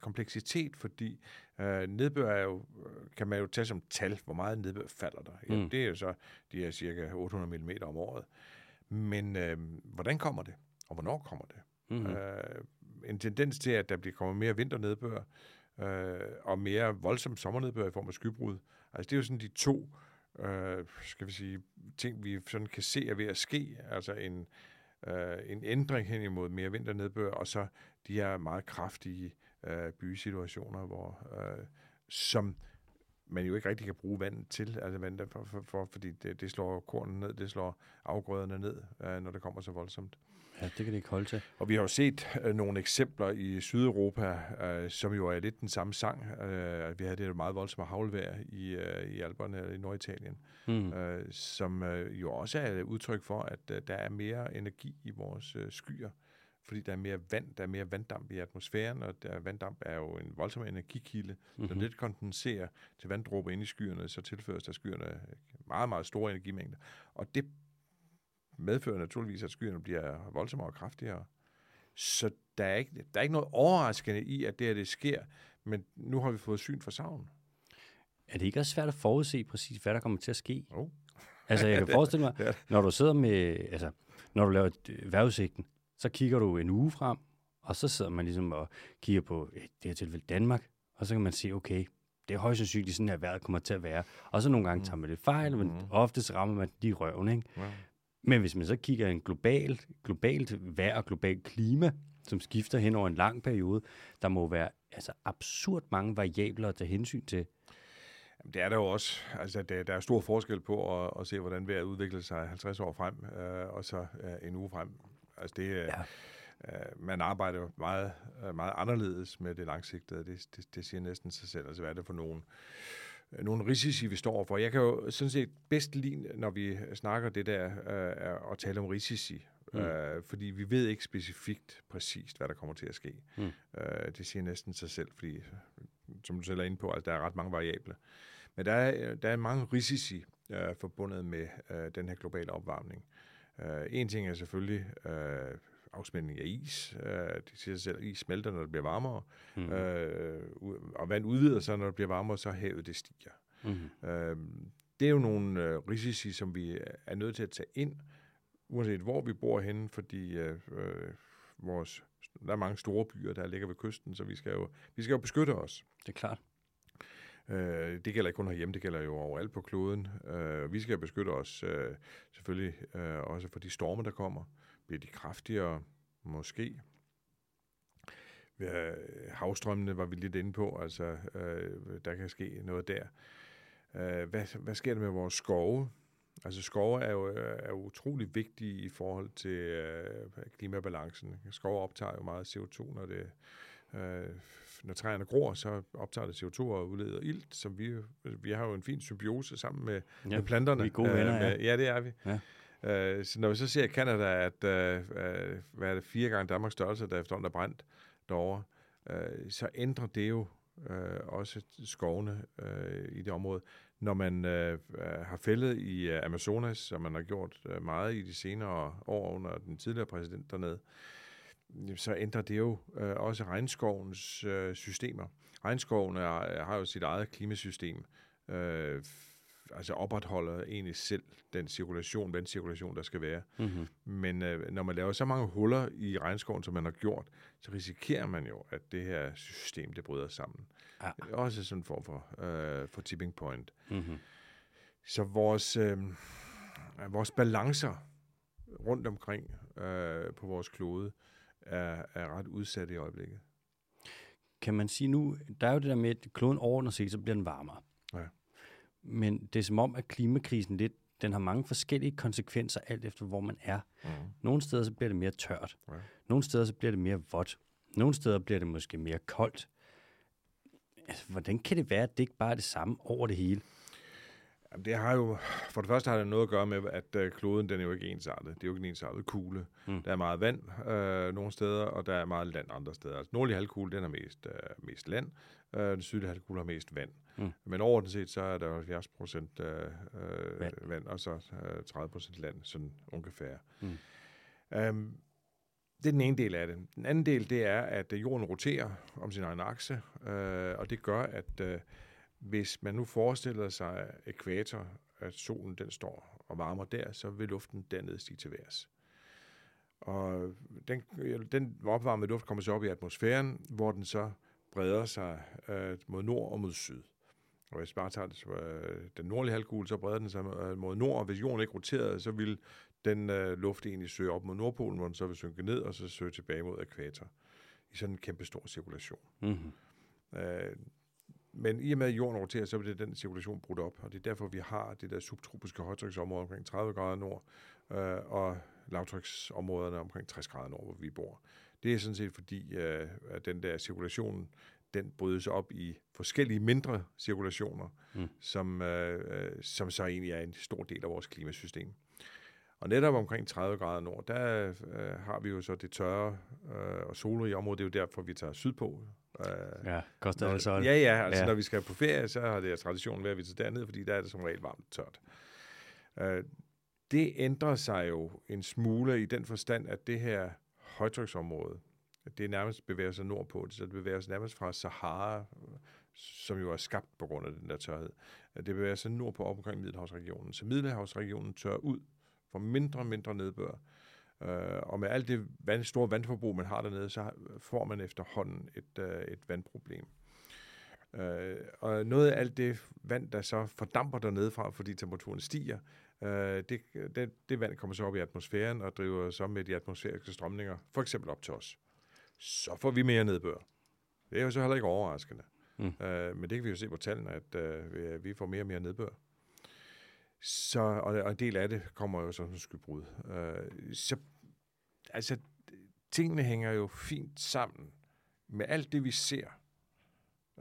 kompleksitet, fordi Øh, nedbør er jo, kan man jo tage som tal, hvor meget nedbør falder der. Mm. Ja, det er jo så de her cirka 800 mm om året. Men øh, hvordan kommer det? Og hvornår kommer det? Mm-hmm. Øh, en tendens til, at der bliver kommer mere vinternedbør, øh, og mere voldsom sommernedbør i form af skybrud. Altså det er jo sådan de to, øh, skal vi sige, ting, vi sådan kan se er ved at ske. Altså en, øh, en ændring hen imod mere vinternedbør, og så de her meget kraftige øh, bysituationer, hvor, øh, som man jo ikke rigtig kan bruge vand til, altså vand for, for, for, fordi det, det slår kornen ned, det slår afgrøderne ned, øh, når det kommer så voldsomt. Ja, det kan det ikke holde til. Og vi har jo set øh, nogle eksempler i Sydeuropa, øh, som jo er lidt den samme sang. Øh, vi havde det meget voldsomme havlvejr i, øh, i Alperne i Norditalien, mm. øh, som øh, jo også er et udtryk for, at øh, der er mere energi i vores øh, skyer fordi der er mere vand, der er mere vanddamp i atmosfæren, og der vanddamp er jo en voldsom energikilde, mm-hmm. så mhm. det kondenserer til vanddråber ind i skyerne, så tilføres der skyerne meget, meget store energimængder. Og det medfører naturligvis, at skyerne bliver voldsommere og kraftigere. Så der er ikke, der er ikke noget overraskende i, at det her det sker, men nu har vi fået syn for savn. Er det ikke også svært at forudse præcis, hvad der kommer til at ske? Oh. Altså, jeg kan forestille mig, når du sidder med, altså, når du laver vejrudsigten, så kigger du en uge frem, og så sidder man ligesom og kigger på, i det her tilfælde Danmark, og så kan man se, okay, det er højst sandsynligt, sådan her vejret kommer til at være. Og så nogle gange mm. tager man det fejl, men mm. oftest rammer man de røven, ikke? Ja. Men hvis man så kigger en globalt, globalt vejr og globalt klima, som skifter hen over en lang periode, der må være altså absurd mange variabler at tage hensyn til. Det er der jo også. Altså, der, der er stor forskel på at, at se, hvordan vejret udvikler sig 50 år frem, øh, og så øh, en uge frem. Altså, det, øh, ja. øh, man arbejder jo meget, øh, meget anderledes med det langsigtede. Det, det, det siger næsten sig selv. Altså, hvad er det for nogen øh, nogle risici, vi står for. Jeg kan jo sådan set bedst lide, når vi snakker det der, øh, at tale om risici. Mm. Øh, fordi vi ved ikke specifikt præcist, hvad der kommer til at ske. Mm. Øh, det siger næsten sig selv, fordi, som du selv er inde på, altså, der er ret mange variable. Men der er, der er mange risici øh, forbundet med øh, den her globale opvarmning. Øh, en ting er selvfølgelig øh, afsmeltning af is. Øh, det siger sig selv, at is smelter, når det bliver varmere. Mm. Øh, og vand udvider sig, når det bliver varmere, så havet det stiger. Mm. Øh, det er jo nogle øh, risici, som vi er nødt til at tage ind, uanset hvor vi bor henne, fordi øh, øh, vores, der er mange store byer, der ligger ved kysten, så vi skal jo, vi skal jo beskytte os. Det er klart. Øh, det gælder ikke kun herhjemme, det gælder jo overalt på kloden. Øh, vi skal beskytte os øh, selvfølgelig øh, også for de storme, der kommer. Bliver de kraftigere? Måske. Ja, havstrømmene var vi lidt inde på, altså øh, der kan ske noget der. Øh, hvad, hvad sker der med vores skove? Altså skove er jo, er utrolig vigtige i forhold til øh, klimabalancen. Skove optager jo meget CO2, når det øh, når træerne gror, så optager det CO2 og udleder ilt, som vi, vi har jo en fin symbiose sammen med, ja, med planterne. Vi er gode venner, øh, ja. ja. det er vi. Ja. Øh, så når vi så ser i Canada, at øh, øh, hvad er det, fire gange Danmarks størrelse, der efterhånden er brændt derovre, øh, så ændrer det jo øh, også skovene øh, i det område. Når man øh, har fældet i øh, Amazonas, som man har gjort øh, meget i de senere år under den tidligere præsident dernede, så ændrer det jo øh, også regnskovens øh, systemer. Regnskoven er, har jo sit eget klimasystem, øh, altså opretholder egentlig selv den cirkulation, den cirkulation, der skal være. Mm-hmm. Men øh, når man laver så mange huller i regnskoven, som man har gjort, så risikerer man jo, at det her system, det bryder sammen. Ja. Det er også sådan en form for, øh, for tipping point. Mm-hmm. Så vores, øh, vores balancer rundt omkring øh, på vores klode er, er ret udsat i øjeblikket. Kan man sige nu, der er jo det der med, at kloden overordnet set, så bliver den varmere. Ja. Men det er som om, at klimakrisen lidt, den har mange forskellige konsekvenser, alt efter hvor man er. Mm. Nogle steder så bliver det mere tørt. Ja. Nogle steder så bliver det mere vådt. Nogle steder bliver det måske mere koldt. Altså, hvordan kan det være, at det ikke bare er det samme over det hele? Jamen, det har jo, for det første har det noget at gøre med, at øh, kloden den er jo ikke ensartet. Det er jo ikke en ensartet kugle. Mm. Der er meget vand øh, nogle steder, og der er meget land andre steder. Altså, nordlige halvkugle, den har mest, øh, mest land. Øh, den sydlige halvkugle har mest vand. Mm. Men overordnet set, så er der 70 procent øh, øh, vand. vand, og så øh, 30 procent land, sådan ungefær. Mm. Um, det er den ene del af det. Den anden del, det er, at jorden roterer om sin egen akse, øh, og det gør, at øh, hvis man nu forestiller sig ekvator, at solen den står og varmer der, så vil luften dernede stige til værs. Og den, den opvarmede luft kommer så op i atmosfæren, hvor den så breder sig øh, mod nord og mod syd. Og hvis bare tager det, øh, den nordlige halvkugle, så breder den sig øh, mod nord, og hvis jorden ikke roterede, så vil den øh, luft egentlig søge op mod Nordpolen, hvor den så vil synke ned, og så søge tilbage mod ekvator i sådan en kæmpe stor cirkulation. Mm-hmm. Øh, men i og med, at jorden roterer, så bliver den cirkulation brudt op, og det er derfor, vi har det der subtropiske højtryksområde omkring 30 grader nord, øh, og lavtryksområderne omkring 60 grader nord, hvor vi bor. Det er sådan set fordi, øh, at den der cirkulation, den brydes op i forskellige mindre cirkulationer, mm. som, øh, som så egentlig er en stor del af vores klimasystem. Og netop omkring 30 grader nord, der øh, har vi jo så det tørre øh, og solrige område. Det er jo derfor, vi tager sydpå. Øh, ja, Costa del Sol. Ja, ja. Altså, ja. når vi skal på ferie, så har det traditionen ved, at vi tager derned, fordi der er det som regel varmt og tørt. Øh, det ændrer sig jo en smule i den forstand, at det her højtryksområde, det nærmest bevæger sig nordpå, så det bevæger sig nærmest fra Sahara, som jo er skabt på grund af den der tørhed. Det bevæger sig nordpå op omkring Middelhavsregionen. Så Middelhavsregionen tør ud for mindre og mindre nedbør. Øh, og med alt det vand, store vandforbrug, man har dernede, så får man efterhånden et, øh, et vandproblem. Øh, og noget af alt det vand, der så fordamper dernede fra, fordi temperaturen stiger, øh, det, det, det vand kommer så op i atmosfæren og driver så med de atmosfæriske strømninger, for eksempel op til os. Så får vi mere nedbør. Det er jo så heller ikke overraskende. Mm. Øh, men det kan vi jo se på tallene, at øh, vi får mere og mere nedbør. Så, og, og en del af det kommer jo som skybrud. Øh, så, altså, tingene hænger jo fint sammen med alt det, vi ser.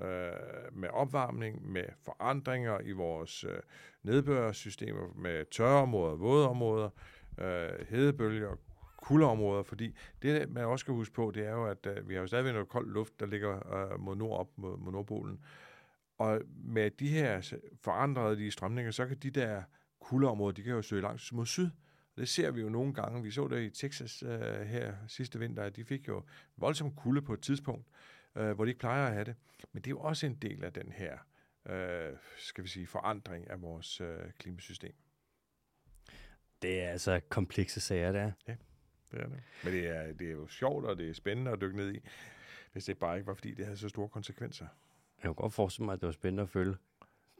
Øh, med opvarmning, med forandringer i vores øh, nedbørssystemer, med tørre områder, våde områder, øh, hedebølger, kuldeområder, fordi det, man også skal huske på, det er jo, at øh, vi har jo stadigvæk noget kold luft, der ligger øh, mod nord op mod, mod Nordpolen. Og med de her forandrede de strømninger, så kan de der kuldeområder, de kan jo søge langt mod syd. Og det ser vi jo nogle gange. Vi så det i Texas øh, her sidste vinter, at de fik jo voldsom kulde på et tidspunkt, øh, hvor de ikke plejer at have det. Men det er jo også en del af den her, øh, skal vi sige, forandring af vores øh, klimasystem. Det er altså komplekse sager, der. Ja, det er det. Men det er, det er jo sjovt, og det er spændende at dykke ned i, hvis det bare ikke var, fordi det havde så store konsekvenser. Jeg kan godt forestille mig, at det var spændende at følge.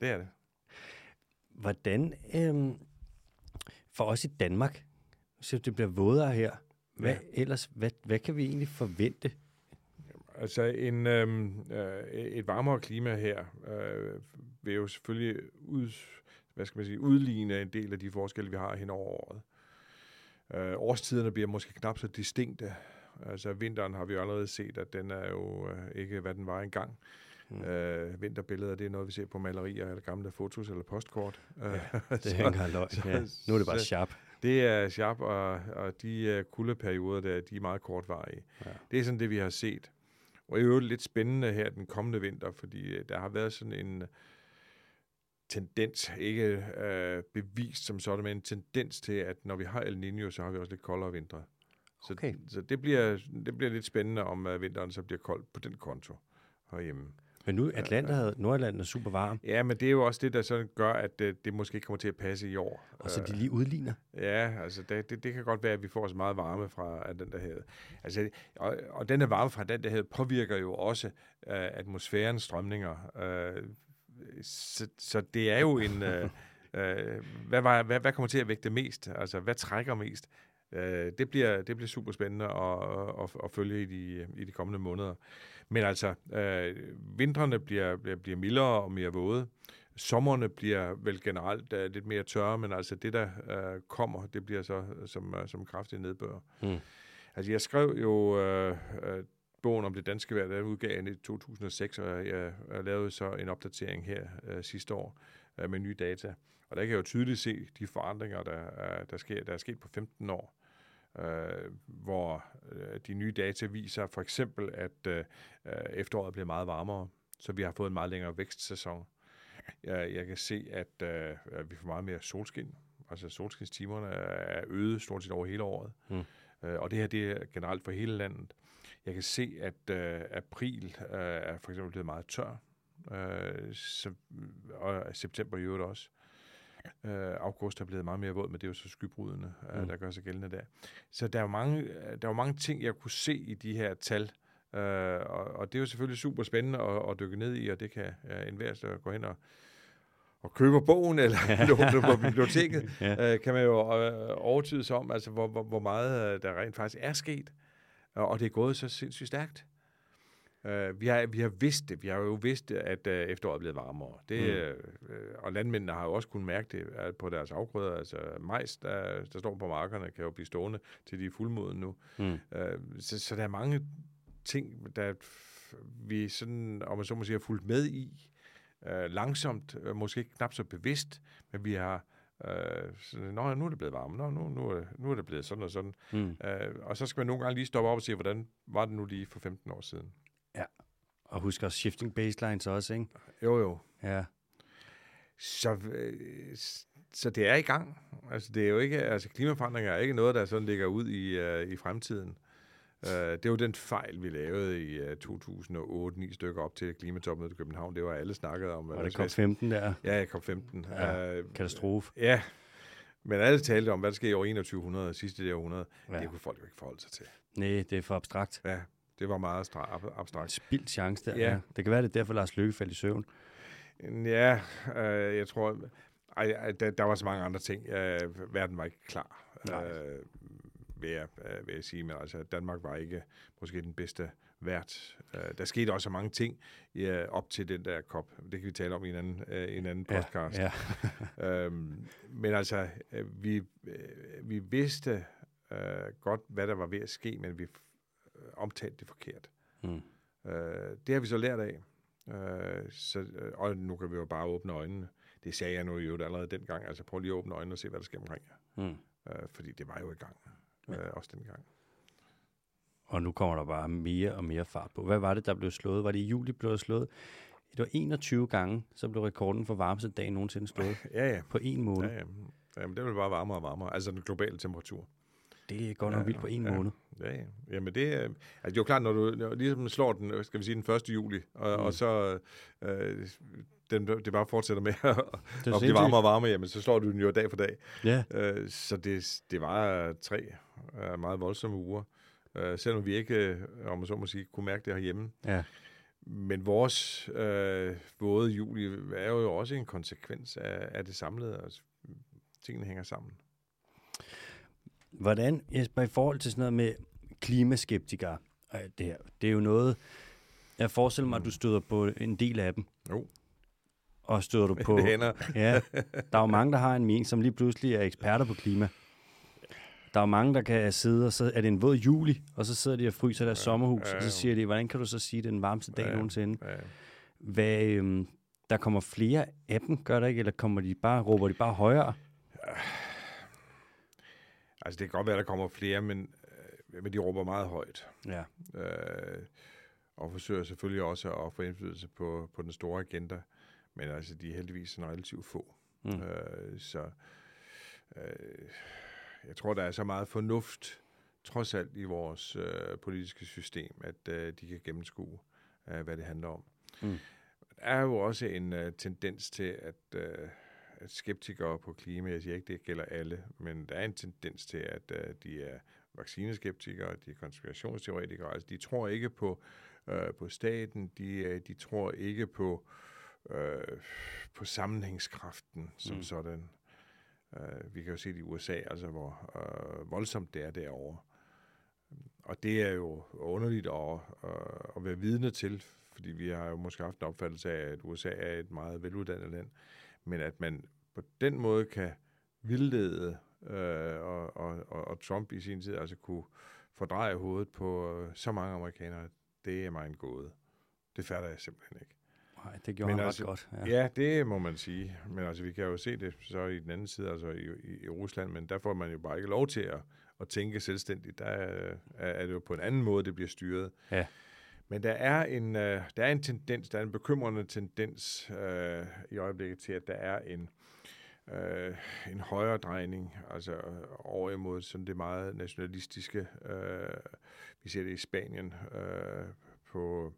Det er det. Hvordan, øhm, for os i Danmark, så det bliver vådere her, hvad, ja. ellers, hvad, hvad kan vi egentlig forvente? Altså en, øhm, øh, et varmere klima her øh, vil jo selvfølgelig ud, hvad skal man sige, udligne en del af de forskelle, vi har hen over året. Øh, årstiderne bliver måske knap så distinkte. Altså vinteren har vi jo allerede set, at den er jo øh, ikke, hvad den var engang. Mm. Øh, vinterbilleder, det er noget, vi ser på malerier eller gamle fotos eller postkort. Ja, det er ikke løg. Ja. Nu er det bare sharp. Det er sharp, og, og de uh, kuldeperioder der, de er meget kortvarige. Ja. Det er sådan det, vi har set. Og i øvrigt lidt spændende her den kommende vinter, fordi der har været sådan en tendens, ikke øh, bevist som sådan, men en tendens til, at når vi har El Niño, så har vi også lidt koldere vintre. Så, okay. så det, bliver, det bliver lidt spændende, om vinteren så bliver koldt på den konto herhjemme. Men nu Atlanter, Nordatlanten er super varm. Ja, men det er jo også det, der så gør, at det, det måske ikke kommer til at passe i år. Og så de lige udligner? Ja, altså det, det, det kan godt være, at vi får så meget varme fra den der havet. Altså, og, og den der varme fra den der havet påvirker jo også uh, atmosfærens strømninger. Uh, så, så det er jo en... Uh, uh, hvad, var, hvad, hvad kommer til at vægte mest? Altså, hvad trækker mest? Uh, det, bliver, det bliver super spændende at, at, at følge i de, i de kommende måneder. Men altså, øh, vintrene bliver, bliver, bliver mildere og mere våde. Sommerne bliver vel generelt uh, lidt mere tørre, men altså det, der uh, kommer, det bliver så som, uh, som kraftig nedbør. Mm. Altså jeg skrev jo uh, uh, bogen om det danske vejr, der udgav i 2006, og jeg, jeg lavede så en opdatering her uh, sidste år uh, med nye data. Og der kan jeg jo tydeligt se de forandringer, der, der, sker, der er sket på 15 år øh, hvor øh, de nye data viser for eksempel, at øh, efteråret bliver meget varmere, så vi har fået en meget længere vækstsæson. Jeg, jeg kan se, at øh, vi får meget mere solskin. Altså solskinstimerne er øget stort set over hele året. Mm. Øh, og det her det er generelt for hele landet. Jeg kan se, at øh, april øh, er for eksempel blevet meget tør. Øh, så, og september i øvrigt også. Øh, august er blevet meget mere våd, men det er jo så skybrudene, øh, mm. der gør sig gældende der. Så der er jo mange, der er mange ting, jeg kunne se i de her tal, øh, og, og det er jo selvfølgelig super spændende at, at dykke ned i, og det kan ja, enhver så gå hen og, og købe bogen, eller låne på biblioteket, ja. øh, kan man jo øh, overtyde sig om, altså hvor, hvor, hvor meget øh, der rent faktisk er sket, og det er gået så sindssygt stærkt. Uh, vi, har, vi har vidst det. Vi har jo vidst, at uh, efteråret er blevet varmere. Det, mm. uh, og landmændene har jo også kunnet mærke det på deres afgrøder. Altså majs, der, der står på markerne, kan jo blive stående til de er fuldmoden nu. Mm. Uh, så, så der er mange ting, der vi sådan, om man så må sige, har fulgt med i. Uh, langsomt, uh, måske knap så bevidst, men vi har Uh, så, Nå, nu er det blevet varmt. Nå, nu, nu, er, nu er det blevet sådan og sådan. Mm. Uh, og så skal man nogle gange lige stoppe op og se, hvordan var det nu lige for 15 år siden. Og husk også shifting baselines også, ikke? Jo, jo. Ja. Så, øh, så det er i gang. Altså, det er jo ikke, altså, klimaforandringer er ikke noget, der sådan ligger ud i, uh, i fremtiden. Uh, det er jo den fejl, vi lavede i uh, 2008, ni stykker op til klimatopmødet i København. Det var alle snakket om. Var det COP15 der? Ja, COP15. Ja, uh, katastrofe. Ja, men alle talte om, hvad der sker i år 2100, sidste det århundrede. Ja. Det kunne folk jo ikke forholde sig til. Nej, det er for abstrakt. Ja, det var meget abstrakt. Spildt chance der. Ja. ja. Det kan være, det er derfor, Lars Løkke faldt i søvn. Ja, øh, jeg tror... Ej, der, der var så mange andre ting. Øh, verden var ikke klar. Øh, vil jeg, øh, vil jeg sige, men altså, Danmark var ikke måske den bedste vært. Øh, der skete også mange ting ja, op til den der kop. Det kan vi tale om i en anden, øh, en anden podcast. Ja, ja. øhm, men altså, øh, vi, øh, vi vidste øh, godt, hvad der var ved at ske, men vi øh, omtalte det forkert. Mm. Øh, det har vi så lært af. Øh, så, øh, og nu kan vi jo bare åbne øjnene. Det sagde jeg nu øvrigt allerede dengang. Altså prøv lige at åbne øjnene og se, hvad der sker omkring jer. Mm. Øh, fordi det var jo i gang. Øh, også dengang. Og nu kommer der bare mere og mere fart på. Hvad var det, der blev slået? Var det i juli, blev slået? Det var 21 gange, så blev rekorden for varmeste dag nogensinde slået. ja, ja. På en måned. Ja, ja. Jamen, det vil bare varmere og varmere. Altså den globale temperatur. Det er godt nok ja, vildt på en ja, måned. Ja, ja. Jamen det, altså det er jo klart, når du ligesom slår den, skal vi sige, den 1. juli, og, mm. og så øh, den, det bare fortsætter med at, det at blive varmere og varmere, jamen så slår du den jo dag for dag. Ja. Øh, så det, det var tre øh, meget voldsomme uger, øh, selvom vi ikke, øh, om man så må sige, kunne mærke det herhjemme. Ja. Men vores øh, våde juli er jo også en konsekvens af, af det samlede, altså tingene hænger sammen. Hvordan, Jesper, i forhold til sådan noget med klimaskeptikere, det her, det er jo noget, jeg forestiller mig, at du støder på en del af dem. Jo. Og støder du på... Det ja, der er jo mange, der har en mening, som lige pludselig er eksperter på klima. Der er jo mange, der kan sidde, og så er det en våd juli, og så sidder de og fryser deres ja, sommerhus, ja, ja. og så siger de, hvordan kan du så sige, det er den varmeste dag ja, nogensinde? Ja. Hvad, øhm, der kommer flere af dem, gør der ikke? Eller kommer de bare, råber de bare højere? Ja Altså, det kan godt være, der kommer flere, men, øh, men de råber meget højt. Ja. Øh, og forsøger selvfølgelig også at få indflydelse på, på den store agenda. Men altså, de er heldigvis en relativt få. Mm. Øh, så øh, jeg tror, der er så meget fornuft, trods alt i vores øh, politiske system, at øh, de kan gennemskue, øh, hvad det handler om. Mm. Der er jo også en øh, tendens til, at... Øh, skeptikere på klima. Jeg siger ikke, det gælder alle, men der er en tendens til, at uh, de er vaccineskeptikere, de er konspirationsteoretikere. Altså, de tror ikke på, uh, på staten, de, uh, de tror ikke på, uh, på sammenhængskraften som mm. sådan. Uh, vi kan jo se det i USA, altså hvor uh, voldsomt det er derovre. Og det er jo underligt at, uh, at være vidne til, fordi vi har jo måske haft en opfattelse af, at USA er et meget veluddannet land men at man på den måde kan vildlede, øh, og, og, og, og Trump i sin tid altså kunne fordreje hovedet på øh, så mange amerikanere, det er mig en gåde. Det fatter jeg simpelthen ikke. Nej, det gjorde men han altså, ret godt. Ja. ja, det må man sige. Men altså, vi kan jo se det så i den anden side, altså i, i, i Rusland, men der får man jo bare ikke lov til at, at tænke selvstændigt. Der er, er det jo på en anden måde, det bliver styret. Ja. Men der er en, øh, der er en tendens, der er en bekymrende tendens øh, i øjeblikket til, at der er en, øh, en højere drejning, altså øh, over imod sådan det meget nationalistiske. Øh, vi ser det i Spanien øh, på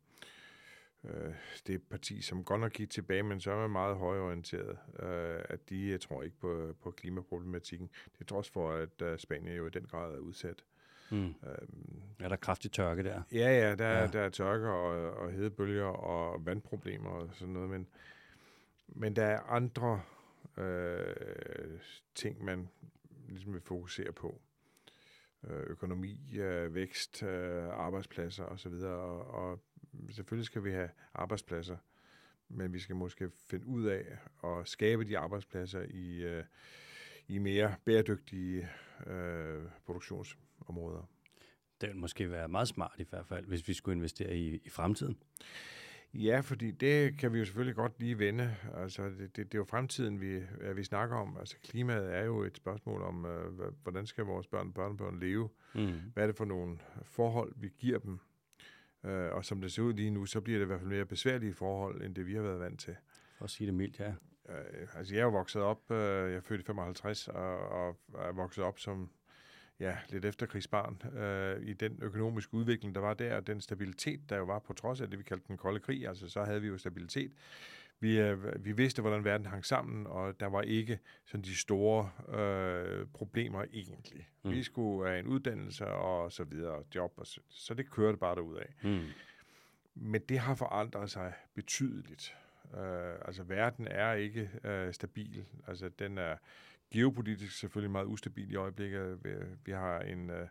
øh, det parti, som godt nok gik tilbage, men så er meget højorienteret, øh, at de jeg tror ikke på, på klimaproblematikken. Det er trods for, at øh, Spanien jo i den grad er udsat. Mm. Øhm, er der kraftig tørke der? Ja, ja, der, ja. der er tørke og, og hedebølger og vandproblemer og sådan noget, men, men der er andre øh, ting, man ligesom vil fokusere på. Øh, økonomi, øh, vækst, øh, arbejdspladser osv. Og, og selvfølgelig skal vi have arbejdspladser, men vi skal måske finde ud af at skabe de arbejdspladser i, øh, i mere bæredygtige øh, produktionsområder. Det vil måske være meget smart i hvert fald, hvis vi skulle investere i, i fremtiden. Ja, fordi det kan vi jo selvfølgelig godt lige vende. Altså, det, det, det er jo fremtiden, vi, vi snakker om. Altså, klimaet er jo et spørgsmål om, øh, hvordan skal vores børn og børnebørn leve? Mm. Hvad er det for nogle forhold, vi giver dem? Øh, og som det ser ud lige nu, så bliver det i hvert fald mere besværlige forhold, end det vi har været vant til. For at sige det mildt, ja. Øh, altså, jeg er jo vokset op, øh, jeg er født i 55, og, og er vokset op som ja, lidt efterkrigsbarn øh, i den økonomiske udvikling, der var der, og den stabilitet, der jo var på trods af det, vi kaldte den kolde krig, altså så havde vi jo stabilitet. Vi, øh, vi vidste, hvordan verden hang sammen, og der var ikke sådan de store øh, problemer egentlig. Mm. Vi skulle have en uddannelse og så videre, job, og så, så det kørte bare derud af. Mm. Men det har forandret sig betydeligt. Øh, altså verden er ikke øh, stabil. Altså den er geopolitisk selvfølgelig meget ustabil i øjeblikket. Vi, har en øh,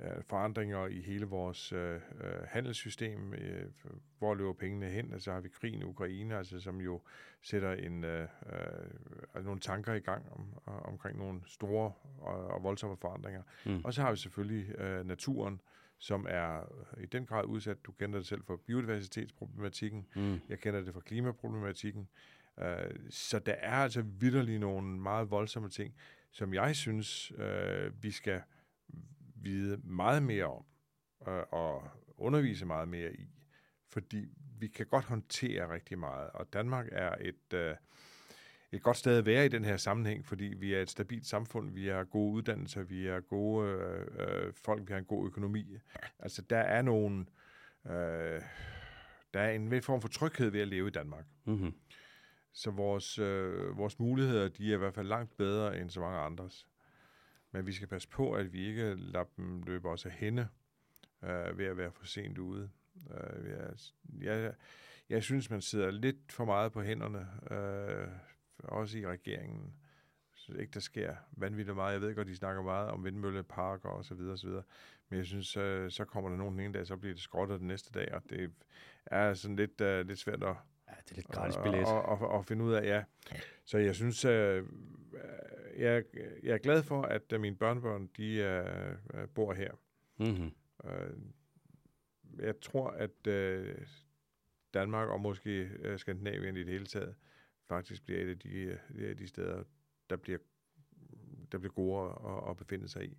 øh, forandringer i hele vores øh, øh, handelssystem. Øh, hvor løber pengene hen? Altså har vi krigen i Ukraine, altså, som jo sætter en, øh, øh, altså nogle tanker i gang om, omkring nogle store og, og voldsomme forandringer. Mm. Og så har vi selvfølgelig øh, naturen, som er i den grad udsat. Du kender det selv for biodiversitetsproblematikken. Mm. Jeg kender det for klimaproblematikken. Øh, så der er altså vidderligt nogle meget voldsomme ting, som jeg synes, øh, vi skal vide meget mere om øh, og undervise meget mere i. Fordi vi kan godt håndtere rigtig meget, og Danmark er et... Øh, et godt sted at være i den her sammenhæng, fordi vi er et stabilt samfund, vi har gode uddannelser, vi har gode øh, folk, vi har en god økonomi. Altså, der er nogen... Øh, der er en form for tryghed ved at leve i Danmark. Mm-hmm. Så vores, øh, vores muligheder, de er i hvert fald langt bedre end så mange andres. Men vi skal passe på, at vi ikke lader dem løbe os af hende øh, ved at være for sent ude. Øh, jeg, jeg, jeg synes, man sidder lidt for meget på hænderne. Øh, også i regeringen. Så ikke, der sker vanvittigt meget. Jeg ved godt, de snakker meget om vindmølleparker og så videre, og så videre. Men jeg synes, så, så kommer der nogen den ene dag, så bliver det skrottet den næste dag, og det er sådan lidt, uh, lidt svært at, Ja, det er lidt gratis billet. Og, og, og, og finde ud af, ja. Så jeg synes, uh, jeg, jeg er glad for, at uh, mine børnebørn, de uh, bor her. Mm-hmm. Uh, jeg tror, at uh, Danmark og måske uh, Skandinavien i det hele taget, faktisk bliver et af de, de, de steder, der bliver, der bliver gode at, at befinde sig i.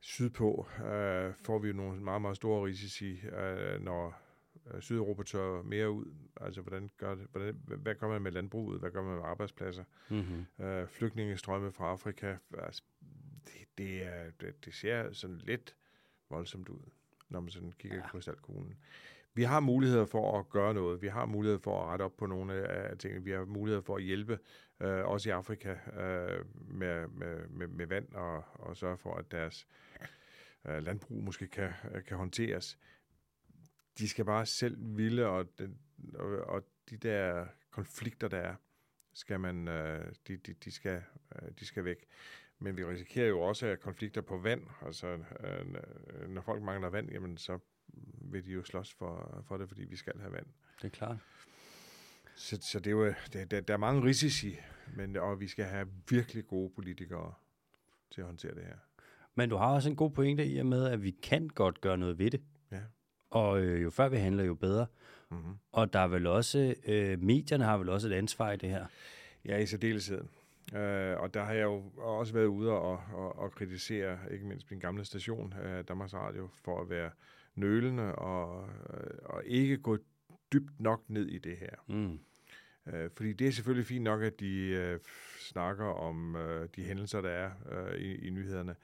Sydpå øh, får vi jo nogle meget, meget store risici, øh, når øh, Sydeuropa tør mere ud. Altså, hvordan gør det, hvordan, hvad gør man med landbruget? Hvad gør man med arbejdspladser? Mm-hmm. Øh, flygtningestrømme fra Afrika. Altså, det, det, er, det, det ser sådan lidt voldsomt ud, når man sådan kigger ja. i krystalkuglen vi har muligheder for at gøre noget. Vi har mulighed for at rette op på nogle af tingene. Vi har mulighed for at hjælpe, øh, også i Afrika, øh, med, med, med, med vand og, og sørge for, at deres øh, landbrug måske kan, kan håndteres. De skal bare selv ville, og, den, og, og de der konflikter, der er, skal man, øh, de, de, de, skal, øh, de skal væk. Men vi risikerer jo også at konflikter på vand. Altså, øh, når folk mangler vand, jamen så vil de jo slås for, for det, fordi vi skal have vand. Det er klart. Så, så det er jo, det, der, der er mange risici, men, og vi skal have virkelig gode politikere til at håndtere det her. Men du har også en god pointe i og med, at vi kan godt gøre noget ved det. Ja. Og øh, jo før vi handler, jo bedre. Mm-hmm. Og der er vel også, øh, medierne har vel også et ansvar i det her. Ja, i særdeleshed. Øh, og der har jeg jo også været ude og, og, og kritisere, ikke mindst min gamle station, øh, Danmarks Radio, for at være nølende og, og ikke gå dybt nok ned i det her. Mm. Øh, fordi det er selvfølgelig fint nok, at de øh, snakker om øh, de hændelser, der er øh, i, i nyhederne,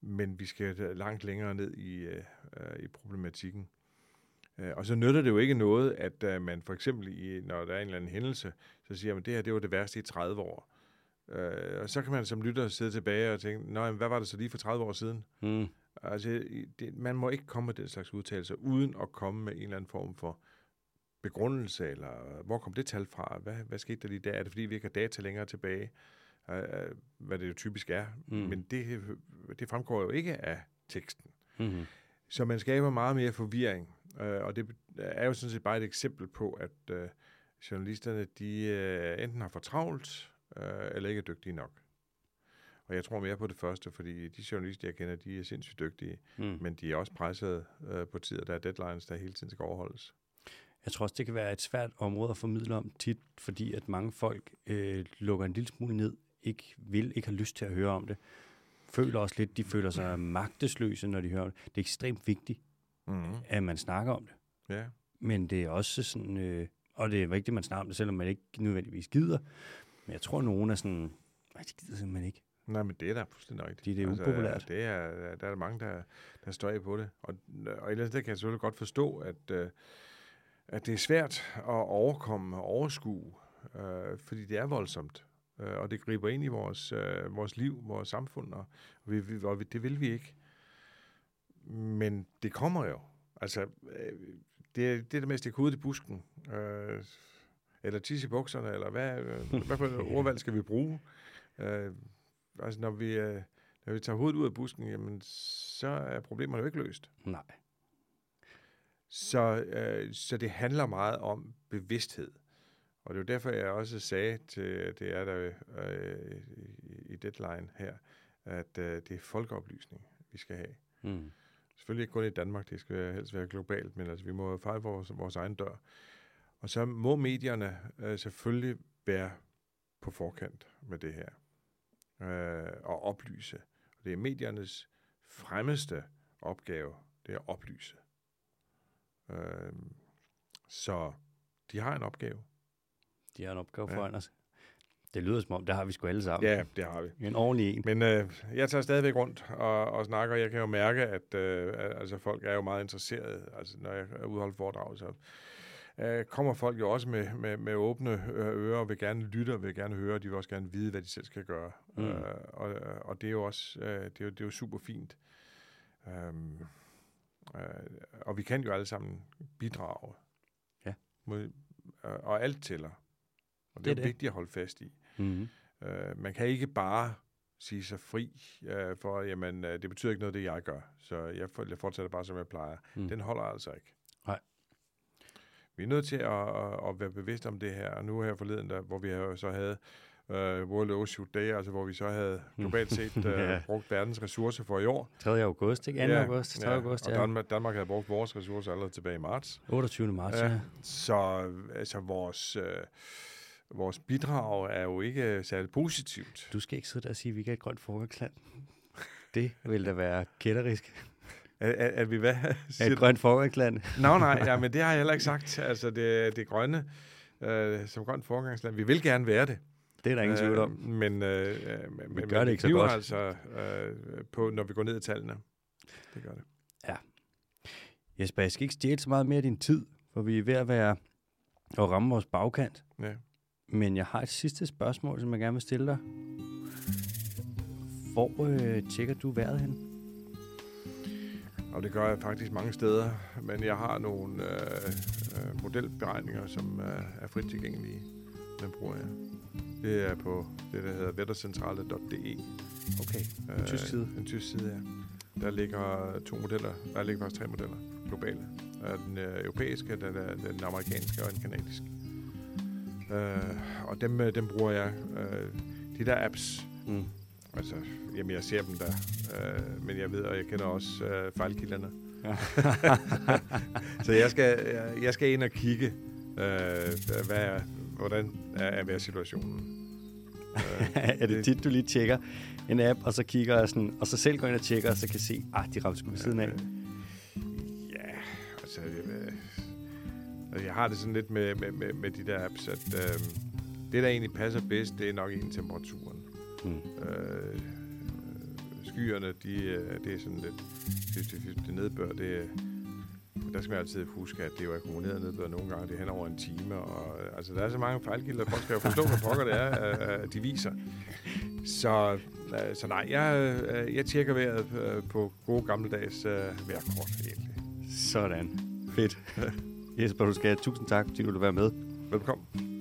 men vi skal langt længere ned i, øh, i problematikken. Øh, og så nytter det jo ikke noget, at uh, man for eksempel, i, når der er en eller anden hændelse, så siger man, det her det var det værste i 30 år. Uh, og så kan man som lytter sidde tilbage og tænke, nej, hvad var det så lige for 30 år siden? Mm. Altså, det, man må ikke komme med den slags udtalelser, uden at komme med en eller anden form for begrundelse, eller hvor kom det tal fra? Hvad, hvad skete der lige der? Er det fordi, vi ikke har data længere tilbage? Uh, hvad det jo typisk er. Mm. Men det, det fremgår jo ikke af teksten. Mm-hmm. Så man skaber meget mere forvirring. Uh, og det er jo sådan set bare et eksempel på, at uh, journalisterne, de uh, enten har for travlt, uh, eller ikke er dygtige nok. Og jeg tror mere på det første, fordi de journalister, jeg kender, de er sindssygt dygtige, mm. men de er også presset øh, på tid, og der er deadlines, der hele tiden skal overholdes. Jeg tror også, det kan være et svært område at formidle om tit, fordi at mange folk øh, lukker en lille smule ned, ikke vil, ikke har lyst til at høre om det. Føler også lidt, de føler sig magtesløse, når de hører det. Det er ekstremt vigtigt, mm. at man snakker om det. Ja. Men det er også sådan, øh, og det er vigtigt, at man snakker om det, selvom man ikke nødvendigvis gider. Men jeg tror, at nogen er sådan, nej, de gider simpelthen ikke. Nej, men det er da fuldstændig rigtigt. Det, det er altså, upopulært. Det er, der er der mange, der, der står af på det. Og, og et eller andet kan jeg selvfølgelig godt forstå, at, øh, at det er svært at overkomme og overskue, øh, fordi det er voldsomt. Øh, og det griber ind i vores, øh, vores liv, vores samfund, og, vi, vi, og det vil vi ikke. Men det kommer jo. Altså, øh, det, er, det er det med at stikke hovedet i busken. Øh, eller tisse i bukserne, eller hvad, hvad for ordvalg skal vi bruge? Øh, altså, når vi, øh, når vi tager hovedet ud af busken, jamen, så er problemerne jo ikke løst. Nej. Så, øh, så det handler meget om bevidsthed. Og det er jo derfor, jeg også sagde til det er der øh, i deadline her, at øh, det er folkeoplysning, vi skal have. Mm. Selvfølgelig ikke kun i Danmark, det skal helst være globalt, men altså, vi må fejre vores, vores egen dør. Og så må medierne øh, selvfølgelig være på forkant med det her øh, og oplyse. Det er mediernes fremmeste opgave, det er at oplyse. Øh, så de har en opgave. De har en opgave foran ja. os. Det lyder som om, det har vi sgu alle sammen. Ja, det har vi. En ordentlig en. Men øh, jeg tager stadigvæk rundt og, og snakker. Jeg kan jo mærke, at øh, altså, folk er jo meget interesserede. Altså, når jeg er udholdt foredrag, så øh, kommer folk jo også med, med, med åbne ører og vil gerne lytte og vil gerne høre. De vil også gerne vide, hvad de selv skal gøre. Mm. Øh, og, og det er jo også øh, det er jo, det er jo super fint. Um, øh, og vi kan jo alle sammen bidrage. Ja. Mod, øh, og alt tæller. Og det, det er, det. vigtigt at holde fast i. Mm-hmm. Øh, man kan ikke bare sige sig fri øh, for, jamen, øh, det betyder ikke noget, det jeg gør, så jeg, jeg fortsætter bare, som jeg plejer. Mm. Den holder altså ikke. Nej. Vi er nødt til at, at, at være bevidste om det her, og nu her forleden, der, hvor vi så havde uh, World Ocean Day, altså hvor vi så havde globalt set uh, ja. brugt verdens ressourcer for i år. 3. august, ikke? 2. Ja, august, 3. Ja, august, ja. Og Danmark, Danmark havde brugt vores ressourcer allerede tilbage i marts. 28. marts, ja. ja. Så altså vores... Uh, vores bidrag er jo ikke særlig positivt. Du skal ikke sidde der og sige, at vi ikke er et grønt foregangsland. Det vil da være kætterisk. Er, er, er vi hvad? Er et grønt foregangsland? Nå, nej, ja, men det har jeg heller ikke sagt. Altså, det, det grønne øh, som grønt foregangsland. Vi vil gerne være det. Det er der ingen tvivl om. Øh, men øh, vi gør men, det ikke så godt. altså, øh, på, når vi går ned i tallene. Det gør det. Ja. Jesper, jeg skal ikke stjæle så meget mere af din tid, for vi er ved at være at ramme vores bagkant. Ja. Men jeg har et sidste spørgsmål, som jeg gerne vil stille dig. Hvor øh, tjekker du vejret hen? Og det gør jeg faktisk mange steder, men jeg har nogle øh, øh, modelberegninger, som er, er frit tilgængelige. Den bruger jeg. Det er på det, der hedder vettercentrale.de. Okay, en øh, tysk side. En tysk side, ja. Der ligger to modeller. Der ligger faktisk tre modeller globale. Den øh, europæiske, den, den amerikanske og den kanadiske. Øh, og dem, øh, dem bruger jeg. Øh, de der apps, mm. altså, jamen jeg ser dem der, øh, men jeg ved, og jeg kender også øh, fejlkilderne. Ja. så jeg skal, jeg, jeg skal ind og kigge, øh, hvad er, hvordan er, er vejrsituationen. Øh, er det tit, du lige tjekker en app, og så kigger og, sådan, og så selv går ind og tjekker, og så kan se, ah, de ramte sgu ved siden af? Ja, altså, øh, jeg har det sådan lidt med, med, med, med de der apps, at øh, det, der egentlig passer bedst, det er nok egentlig temperaturen. Mm. Øh, skyerne, de, øh, det er sådan lidt 50-50 nedbør. Det, der skal man altid huske, at det er jo akkumuleret nedbør nogle gange. Det er hen over en time. Og, altså, der er så mange fejlgilder. Folk skal jo forstå, hvad pokker det er, at de viser. Så, øh, så nej, jeg, øh, jeg tjekker vejret på gode gammeldags vejrkort egentlig. Sådan. Fedt. Jesper, du skal have tusind tak, fordi du vil være med. Velkommen.